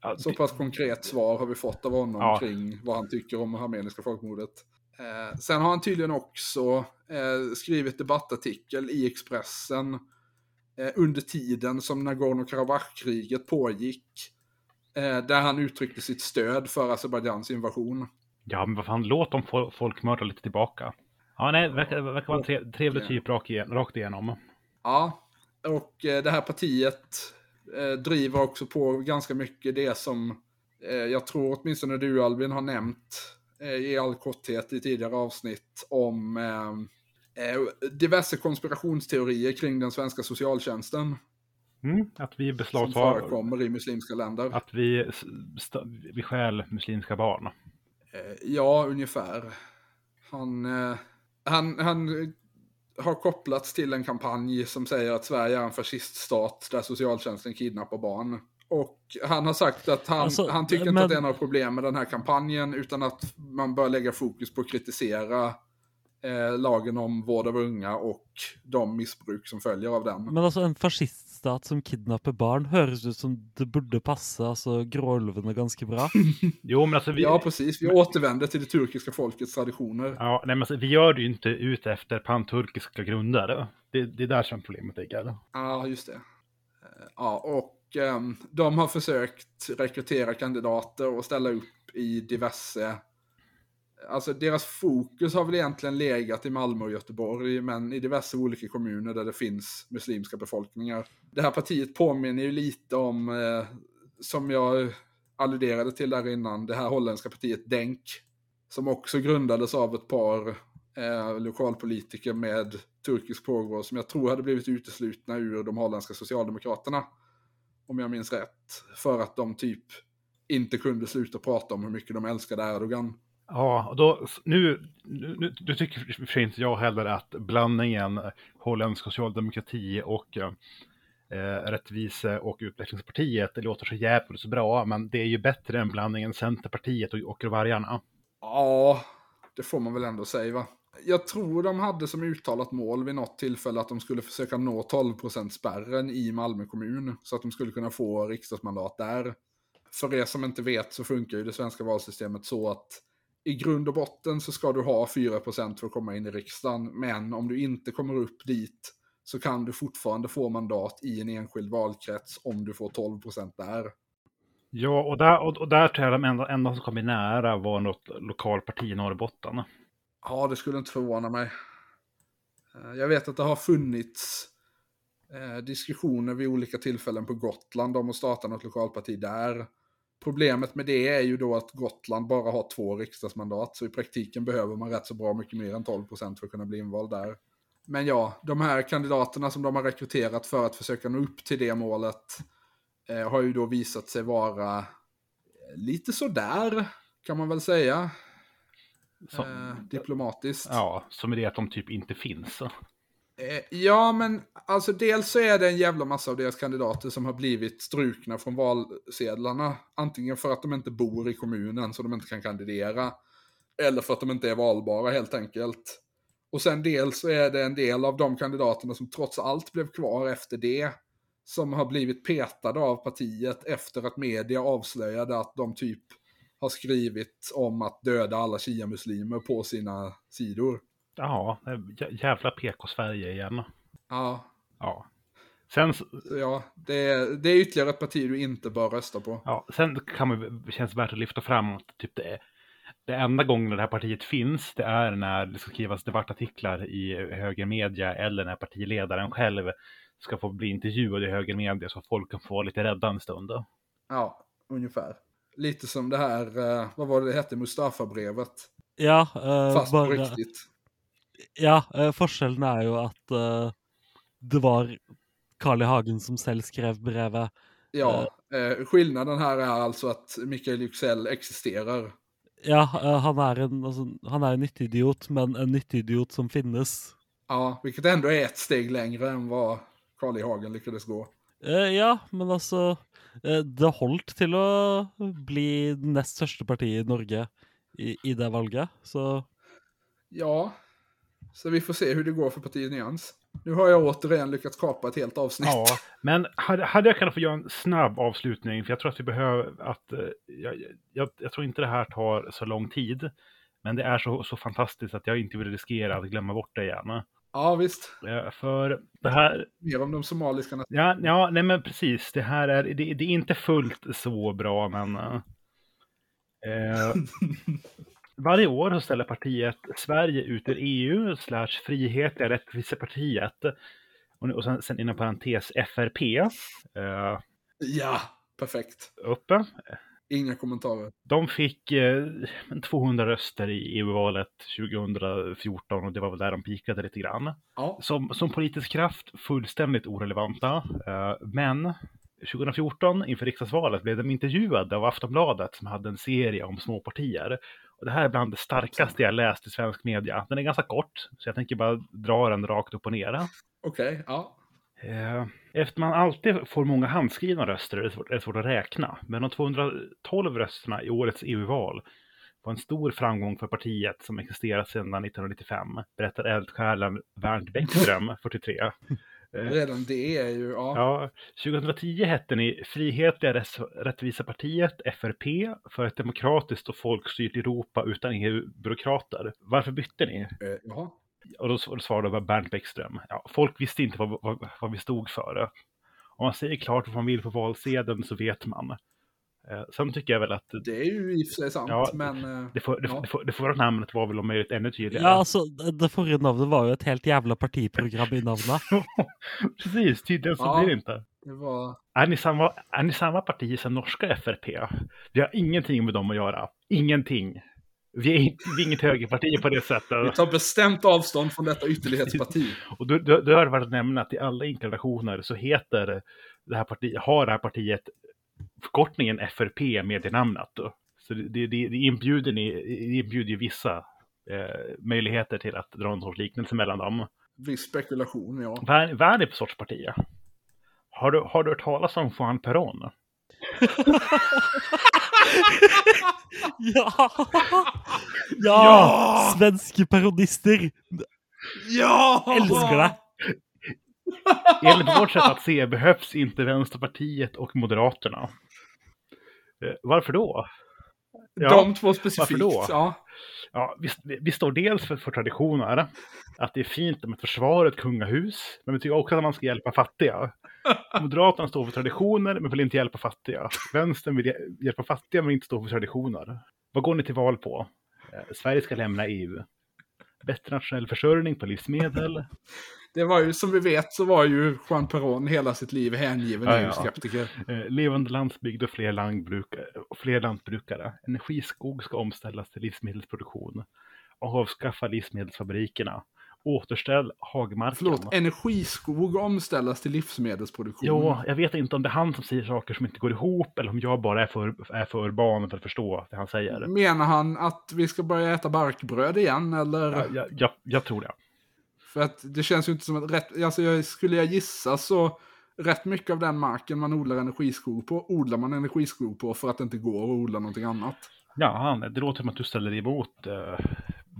Ja, så pass konkret svar har vi fått av honom Ja. kring vad han tycker om det armeniska folkmordet. Eh, sen har han tydligen också eh, skrivit debattartikel i Expressen under tiden som Nagorno-Karabach-kriget pågick. Eh, där han uttryckte sitt stöd för Azerbajdzjans invasion. Ja, men vad fan, låt dem fol- folk mörda lite tillbaka. Ja, nej, verkar, verkar vara en tre, trevlig typ rakt igenom. Ja, och eh, det här partiet eh, driver också på ganska mycket det som eh, jag tror åtminstone du Albin har nämnt eh, i all korthet i tidigare avsnitt om eh, diverse konspirationsteorier kring den svenska socialtjänsten Mm, att vi som beslagtar, förekommer i muslimska länder. att vi, vi stjäl muslimska barn. Eh, Ja, ungefär. Han, eh, han, han har kopplats till en kampanj som säger att Sverige är en fasciststat där socialtjänsten kidnappar barn. Och han har sagt att han, Alltså, han tycker inte men- att det är några problem med den här kampanjen utan att man bör lägga fokus på att kritisera eh, lagen om vård av unga och de missbruk som följer av den. Men altså, en fasciststat som kidnapper barn høres ut som det burde passe altså, gråulvene ganske bra. Jo, men alltså vi, Ja, precis. Vi återvänder till det turkiska folkets traditioner. ja, nej, men alltså, vi gör det ju inte ut efter panturkiska grunder. Det, det är där som problemet ligger. Ja, just det. Eh, Ja, och ehm, de har försökt rekrytera kandidater och ställa upp i diverse... Alltså deras fokus har väl egentligen legat i Malmö och Göteborg, men i diverse olika kommuner där det finns muslimska befolkningar. Det här partiet påminner ju lite om, eh, som jag alluderade till där innan, det här holländska partiet Denk, som också grundades av ett par eh, lokalpolitiker med turkisk påbrå som jag tror hade blivit uteslutna ur de holländska socialdemokraterna. Om jag minns rätt. För att de typ inte kunde sluta prata om hur mycket de älskade Erdogan. Ja, och då, nu, nu, nu du tycker i och för sig inte jag heller att blandningen holländsk socialdemokrati och eh, rättvise och utvecklingspartiet, det låter så jävligt så bra, men det är ju bättre än blandningen Centerpartiet och, och vargarna. Ja, det får man väl ändå säga va. Jag tror de hade som uttalat mål vid något tillfälle att de skulle försöka nå 12% spärren i Malmö kommun. Så att de skulle kunna få riksdagsmandat där. För er som inte vet så funkar ju det svenska valsystemet så att i grund och botten så ska du ha 4% för att komma in i riksdagen. Men om du inte kommer upp dit så kan du fortfarande få mandat i en enskild valkrets om du får 12% där. Ja, och där, och, och där tror jag de enda, enda som kom nära var något lokalparti i Norrbotten. Ja, det skulle inte förvåna mig. Eh, Jag vet att det har funnits eh, diskussioner vid olika tillfällen på Gotland om att starta något lokalparti där. Problemet med det är ju då att Gotland bara har två riksdagsmandat, så i praktiken behöver man rätt så bra mycket mer än 12 procent för att kunna bli invald där. Men ja, de här kandidaterna som de har rekryterat för att försöka nå upp till det målet eh, har ju då visat sig vara eh, lite sådär, kan man väl säga. Som, Eh, diplomatiskt. ja, som är det att de typ inte finns. Eh, ja, men alltså dels så är det en jävla massa av deras kandidater som har blivit strukna från valsedlarna. Antingen för att de inte bor i kommunen så de inte kan kandidera. Eller för att de inte är valbara helt enkelt. Och sen dels så är det en del av de kandidaterna som trots allt blev kvar efter det. Som har blivit petade av partiet efter att media avslöjade att de typ har skrivit om att döda alla shia-muslimer på sina sidor. Ja, jä- jävla PK-Sverige igen. Ja, Ja. Sen, Ja, det är, det är ytterligare ett parti du inte bör rösta på. ja, sen kan man, känns värt att lyfta fram att typ det, är, det enda gången det här partiet finns, det är när det ska skrivas debattartiklar i högermedia eller när partiledaren själv ska få bli intervjuad i högermedia så folk kan få vara lite rädda en stund. Ja, ungefär. Lite som det här, eh, vad var det det hette, Mustafa-brevet. Ja, eh, Fast på riktigt. Ja, eh, forskjellen er jo at eh, det var Carl I. Hagen som selv skrev brevet. Ja, eh, skillnaden här är alltså att Mikael Yüksel existerar. Ja, han er en, altså, han er en nytteidiot, men en nytteidiot som finnes. Ja, vilket ändå är ett steg längre än vad Carl I. Hagen lyckades gå. Ja, men altså eh, Det holdt til å bli nest største parti i Norge i, i det valget, så Ja, så vi får se hur det går för partiet Nyans. Nu har jag återigen lyckats kapa ett helt avsnitt. Ja, men hade, hade jag kunnat få göra en snabb avslutning, för jag tror att vi behöver att, eh, jag, jag, jag tror inte det här tar så lång tid, men det är så, så fantastiskt att jag inte vill riskera att glömma bort det igen. Ja, visst. Eh, För det här, Mer om de somaliska ja, ja nej men precis, det här är, det, det är inte fullt så bra, men eh, eh, varje år så ställer partiet Sverige ut ur EU, slash Frihetliga Rättvisepartiet, och, nu- och sen, sen inom parentes FRP, eh, Ja, perfekt. uppe. Inga kommentarer. De fick eh, 200 röster i EU-valet 2014 och det var väl där de pikade lite grann. Ja, Som, som politisk kraft fullständigt orelevanta. Eh, men 2014 inför riksdagsvalet blev de intervjuade av Aftonbladet som hade en serie om småpartier. Och det här är bland det starkaste jag läst i svensk media. Den är ganska kort, så jag tänker bara dra den rakt upp och ner. okej. ja. Eh, Efter man alltid får många handskrivna röster är det svårt, är det svårt att räkna. Men de 212 rösterna i årets EU-val var en stor framgång för partiet som existerat sedan 1995, berättar eldsjälen Bernt Bäckström, 43. Eh, Redan det är ju, ja. Ja, 2010 hette ni Frihetliga Rätts- Rättvisepartiet, FRP, för ett demokratiskt och folkstyrt Europa utan EU-byråkrater. Varför bytte ni? Eh, Jaha. Och då sv- svarade Bernt Bäckström. Ja, folk visste inte vad, vad, vad vi stod för. Om man säger klart vad man vill på valsedeln så vet man. Eh, sen tycker jag väl att Det är ju i och för sig sant, Ja, men... eh, det, får, det, ja. det, får, det förra namnet var väl om möjligt ännu tydligare. Ja, altså, det forrige navnet var jo et helt jævla partiprogram i navnet. Precis, tydligen så Ja. blir det inte. Det var... Är ni, samma, är ni samma parti som norska FRP? Vi har ingenting med dem att göra. Ingenting. Vi är, inte, vi är inget högerparti på det Vi sättet. tar bestämt avstånd från detta ytterlighetsparti. Och då, då, då har varit att nämna att i alla inkarnationer så heter det här partiet, har det här partiet förkortningen FRP med det namnet. Då. Så det, det, det inbjuder, ni, det inbjuder ju vissa eh, möjligheter till att dra en sorts liknelse mellan dem. Viss spekulation, ja. Vad är, vad är det för sorts parti? Har du, har du hört talas om Juan Perón? Ja! Ja! Svenske parodister! Ja! Elsker det! Enligt vårt sätt att se behövs inte Vänsterpartiet och Moderaterna. Eh, Varför då? Ja, De två specifikt. varför då? Ja. Ja, vi, vi står dels för, för traditioner, att det är fint med ett försvar, ett kungahus, men vi tycker också att man ska hjälpa fattiga. Moderaterna står för traditioner, men vill inte hjälpa fattiga. Vänstern vill hj- hjälpa fattiga, men inte stå för traditioner. Vad går ni till val på? Eh, Sverige ska lämna EU. Bättre nationell försörjning på livsmedel. Det var ju, som vi vet, så var ju Juan Perón hela sitt liv hängiven Ja, ja. EU-skeptiker. Eh, levande landsbygd och fler, fler lantbrukare. Energiskog ska omställas till livsmedelsproduktion. Avskaffa livsmedelsfabrikerna. Återställ hagmarken. Förlåt, energiskog omställas till livsmedelsproduktion. Jo, jag vet inte om det är han som säger saker som inte går ihop eller om jag bara är för, är för urban för att förstå det han säger. Menar han att vi ska börja äta barkbröd igen, eller? Ja, jag, jag, jag tror det. För att det känns ju inte som att rätt, alltså jag, skulle jag gissa så rätt mycket av den marken man odlar energiskog på, odlar man energiskog på för att det inte går att odla någonting annat. Ja, det låter som att du ställer emot uh,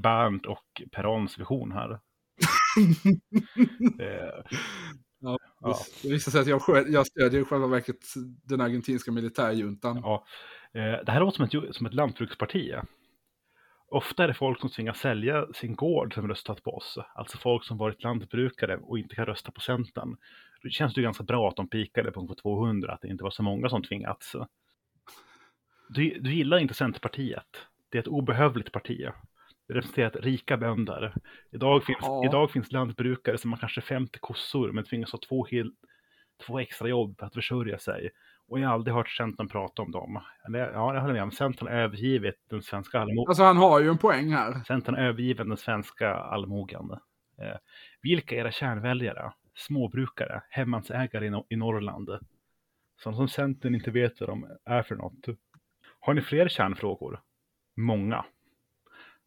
Bernt och Perons vision här. Eh, Ja, Ja. Det visar sig att jag, jag stödjer i själva verket den argentinska militärjuntan. ja. Eh, det här låter som ett, som ett lantbruksparti. Ofta är det folk som tvingas sälja sin gård som röstat på oss. Alltså folk som varit lantbrukare och inte kan rösta på Centern. Det känns det ju ganska bra att de pikade på ungefär 200, att det inte var så många som tvingats. Du, du gillar inte Centerpartiet. Det är ett obehövligt parti. Det representerar rika bönder. Idag finns, Ja. idag finns lantbrukare som har kanske 50 kossor men tvingas ha två, hel, två extra jobb för att försörja sig. Och jag har aldrig hört Centern prata om dem. Ja, jag håller med om. Centern har övergivit den svenska allmogen. Alltså han har ju en poäng här. Centern har övergivit den svenska allmogen. Eh, vilka är era kärnväljare? Småbrukare, hemmansägare i, Nor- i Norrland. Sådana som Centern inte vet vad de är för något. Har ni fler kärnfrågor? Många.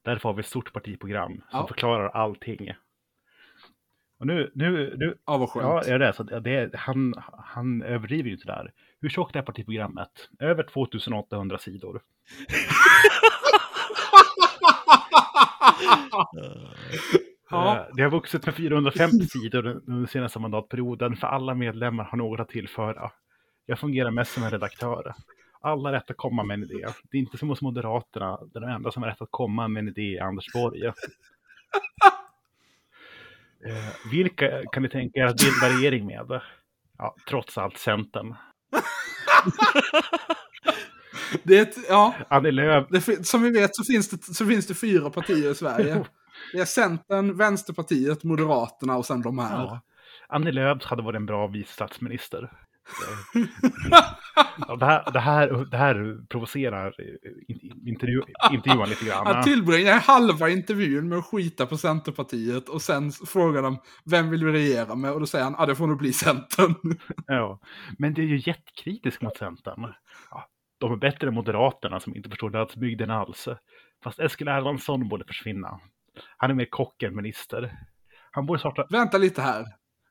Därför har vi ett stort partiprogram som Ja. förklarar allting. Och nu, nu, nu Ja, vad skönt. Ja, är det så? Det är, han, han överdriver ju inte där. Hur tjockt är partiprogrammet? Över 2800 sidor. Ja. Eh, Det har vuxit med 450 sidor den senaste mandatperioden, för alla medlemmar har något att tillföra. Jag fungerar mest som en redaktör. Alla har rätt att komma med en idé. Det är inte som hos Moderaterna, där den enda som har rätt att komma med en idé är Anders Borg. Eh, vilka kan ni tänka er att bilda regering med? Ja, trots allt Centern. Det är ett, ja, Annie Lööf, det, som vi vet så finns, det, så finns det fyra partier i Sverige. Det är Centern, Vänsterpartiet, Moderaterna och sen de här. ja, Annie Lööf hade varit en bra vice statsminister. Ja, det, här, det, här, det här provocerar in- intervju, intervjuan lite Han grann. tillbringar halva intervjun med att skita på Centerpartiet och sen frågar de vem vill vi regera med? Och då säger han, ja ah, det får nog bli Centern. Ja, men det är ju jättekritisk mot Centern. Ja, de är bättre än Moderaterna som inte förstår landsbygden alls. Fast Eskil Erlandsson borde försvinna. Han är mer kock än minister. Han borde starta... Vänta lite här.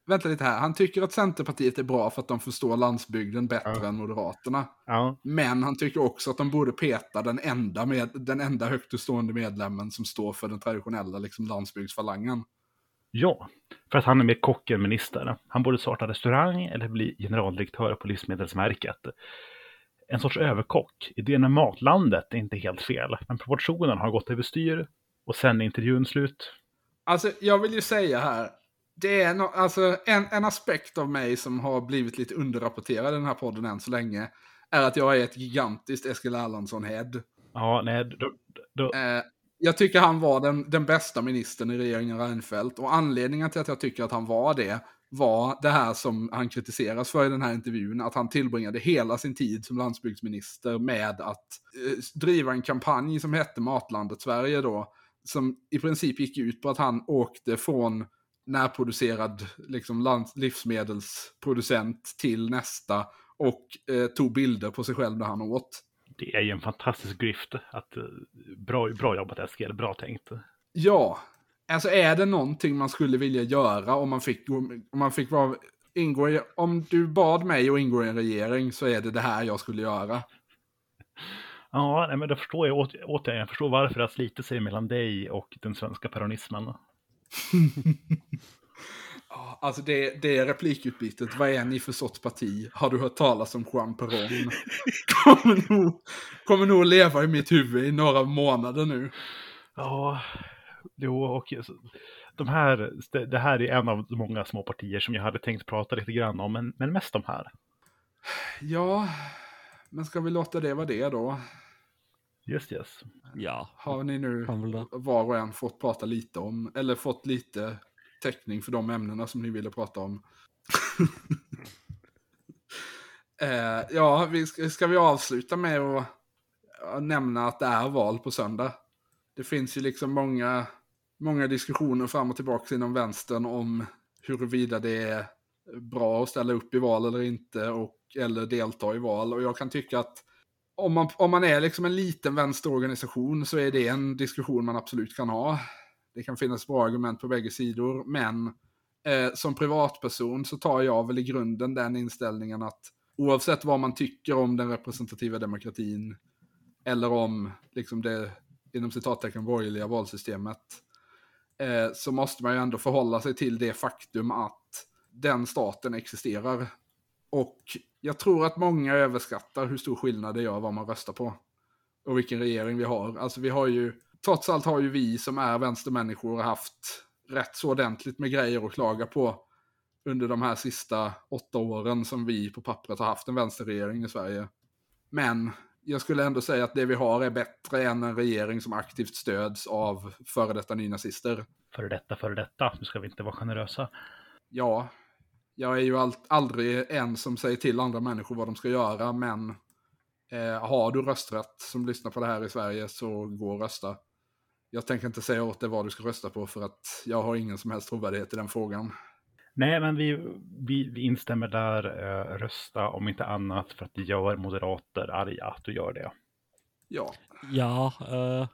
Vänta lite här. Han tycker att Centerpartiet är bra för att de förstår landsbygden bättre Ja. än Moderaterna. Ja, Men han tycker också att de borde peta den enda, med, den enda högt uppstående medlemmen som står för den traditionella liksom, landsbygdsfalangen. ja, för att han är mer kock än minister. Han borde starta restaurang eller bli generaldirektör på Livsmedelsmärket. En sorts överkock. Idén med Matlandet är inte helt fel, men proportionen har gått överstyr och sen är intervjun slut. Alltså, jag vill ju säga här. Det är no, alltså, en, en aspekt av mig som har blivit lite underrapporterad i den här podden än så länge. Är att jag är ett gigantiskt Eskil Erlandsson-head. Ja, nej, då, då, Eh, jag tycker han var den, den bästa ministern i regeringen Reinfeldt. Och anledningen till att jag tycker att han var det var det här som han kritiseras för i den här intervjun. Att han tillbringade hela sin tid som landsbygdsminister med att eh, driva en kampanj som hette Matlandet Sverige då. Som i princip gick ut på att han åkte från närproducerad liksom, livsmedelsproducent till nästa och eh, tog bilder på sig själv när han åt. det är ju en fantastisk grift. Att, eh, bra, bra jobbat Eskil, bra tänkt. Ja, alltså är det någonting man skulle vilja göra om man fick, om man fick vara, ingå i, om du bad mig att ingå i en regering så är det det här jag skulle göra. Ja, nej, men då förstår jag åter- återigen, jag förstår varför det har slitit sig mellan dig och den svenska peronismen. Alltså det, det replikutbytet, vad är ni för sorts parti? Har du hört talas om Juan Perón? kommer, nog, kommer nog leva i mitt huvud i några månader nu. Ja, jo, och de här, det här är en av de många små partier som jag hade tänkt prata lite grann om, men, men mest de här. Ja, men ska vi låta det vara det då? Yes, yes. Ja, Har ni nu var och en fått prata lite om, eller fått lite täckning för de ämnena som ni ville prata om? eh, ja, vi ska, ska vi avsluta med att att nämna att det är val på söndag? Det finns ju liksom många, många diskussioner fram och tillbaka inom vänstern om huruvida det är bra att ställa upp i val eller inte och eller delta i val. Och jag kan tycka att om man, om man är liksom en liten vänsterorganisation så är det en diskussion man absolut kan ha. Det kan finnas bra argument på bägge sidor, men eh, som privatperson så tar jag väl i grunden den inställningen att oavsett vad man tycker om den representativa demokratin eller om liksom det inom citattecken borgerliga valsystemet eh, så måste man ju ändå förhålla sig till det faktum att den staten existerar. Och jag tror att många överskattar hur stor skillnad det gör vad man röstar på. Och vilken regering vi har. Alltså vi har ju, trots allt har ju vi som är vänstermänniskor haft rätt så ordentligt med grejer att klaga på under de här sista åtta åren som vi på pappret har haft en vänsterregering i Sverige. Men jag skulle ändå säga att det vi har är bättre än en regering som aktivt stöds av före detta nynazister. Före detta, före detta. Nu ska vi inte vara generösa. Ja, jag är ju all, aldrig en som säger till andra människor vad de ska göra, men eh, har du rösträtt som lyssnar på det här i Sverige så gå och rösta. Jag tänker inte säga åt dig vad du ska rösta på för att jag har ingen som helst trovärdighet i den frågan. Nej, men vi, vi, vi instämmer där. Eh, rösta om inte annat för att det gör moderater arga att du gör det. Ja, Ja, eh,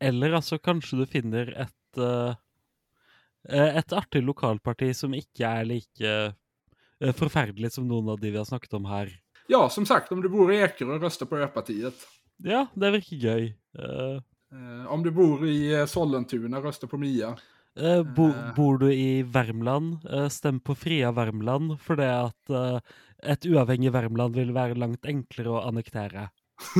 eller altså kanskje du finner et eh, eh, et artig lokalparti som ikke er like eh, forferdelig som noen av de vi har snakket om her. ja som sagt, om du bor i Ekerö, rösta på Ö-partiet. Ja, det virker gøy. Eh, Eh, om du bor i eh, Sollentuna, rösta på Mia. eh, bo, Eh. bor du i Värmland, eh, stem på Fria Värmland, for det at eh, et uavhengig Värmland vil være langt enklere å annektere.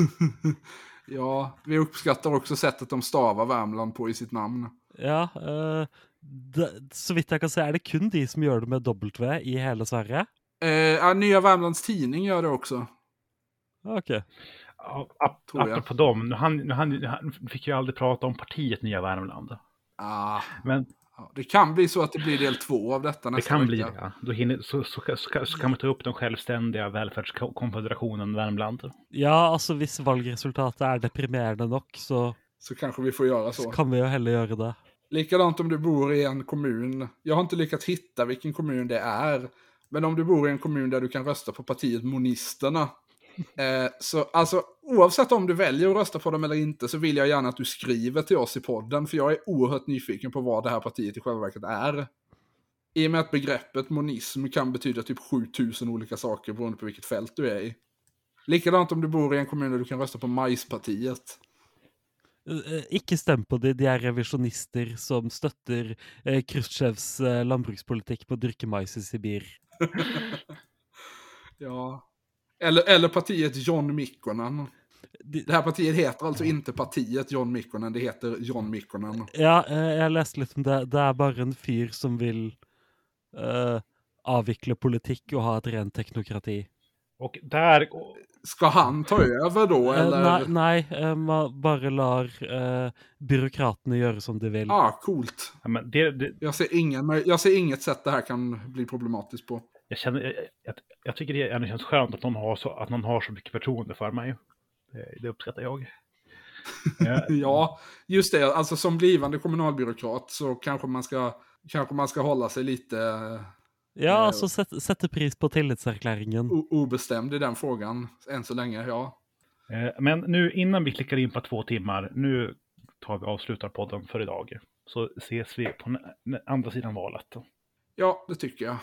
ja, vi uppskattar också sättet de stavar Värmland på i sitt namn. Ja, eh, det, så vidt jeg kan se er det kun de som gjør det med W i hele Sverige. Eh, ja, Nya Värmlands Tidning gör det också. Ok. Ja, ap- Tror jag. Apropå dem, nu han, nu han, han fick ju aldrig prata om partiet Nya Värmland. Ah, Men ja, det kan bli så att det blir del två av detta det nästa kan bli vecka. det. Då hinner, så, så, så, så, så kan man ta upp den självständiga välfärdskonfederationen Värmland. Ja, altså hvis valgresultatet er deprimerende nok, så, Så kanske vi får göra så så. kan vi jo heller gjøre det. Likadant om du bor i en kommun. Jag har inte lyckats hitta vilken kommun det är. Men om du bor i en kommun där du kan rösta på partiet Monisterna. Eh, så alltså oavsett om du väljer att rösta på dem eller inte så vill jag gärna att du skriver till oss i podden. För jag är oerhört nyfiken på vad det här partiet i själva verket är. I och med att begreppet monism kan betyda typ 7000 olika saker beroende på vilket fält du är i. Likadant om du bor i en kommun där du kan rösta på Majspartiet. Eh, eh, Ikke stem på de, de er revisjonister som støtter eh, Khrusjtsjovs eh, landbrukspolitikk på å dyrke mais i Sibir. Ja. Eller, eller partiet John Mikkonen. De, Det här partiet heter alltså inte partiet John Mikkonen, det heter John Mikkonen. ja, eh, jeg leste litt om det. Det er bare en fyr som vil eh, avvikle politikk og ha et rent teknokrati. Och där, Ska han ta över då Eh, eller? nei, nei eh, man bare lar eh, byråkratene gjøre som de vil. Ja, coolt. ja, men det, det, Jag ser, ingen, jag ser inget sätt det här kan bli problematiskt på. jag, känner, jag, jag, jag tycker det ändå känns skönt att någon har så, att någon har så mycket förtroende för mig. Det, det uppskattar jag. Eh, Ja, just det. Alltså som blivande kommunalbyråkrat så kanske man ska, kanske man ska hålla sig lite Ja, eh, altså set, sette pris på tillitserklæringen. o- obestämd i den frågan än så länge. Ja, Eh, Men nu innan vi klickar in på två timmar, nu tar vi avslutar podden för idag. Så ses vi på andra sidan valet. ja det tycker jag.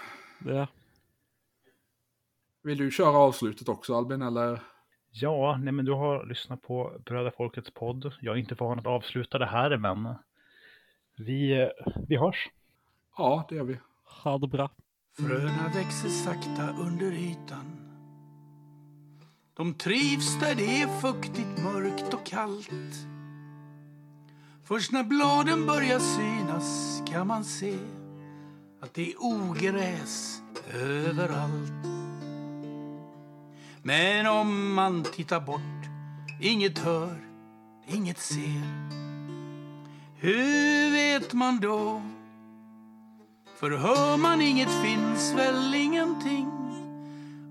Ja. Vill du köra avslutet också Albin eller? Ja, nej men du har lyssnat på Bröda Folkets podd. Jag är inte van att avsluta det här, men vi, eh, vi hörs. Ja, det gör vi. Ha det bra. Fröna växer sakta under ytan. De trivs där det är fuktigt, mörkt och kallt. Först när bladen börjar synas kan man se att det är ogräs överallt. Men om man tittar bort, inget hör, inget ser. Hur vet man då? För hör man inget finns väl ingenting.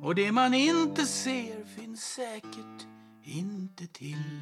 Och det man inte ser finns säkert inte till.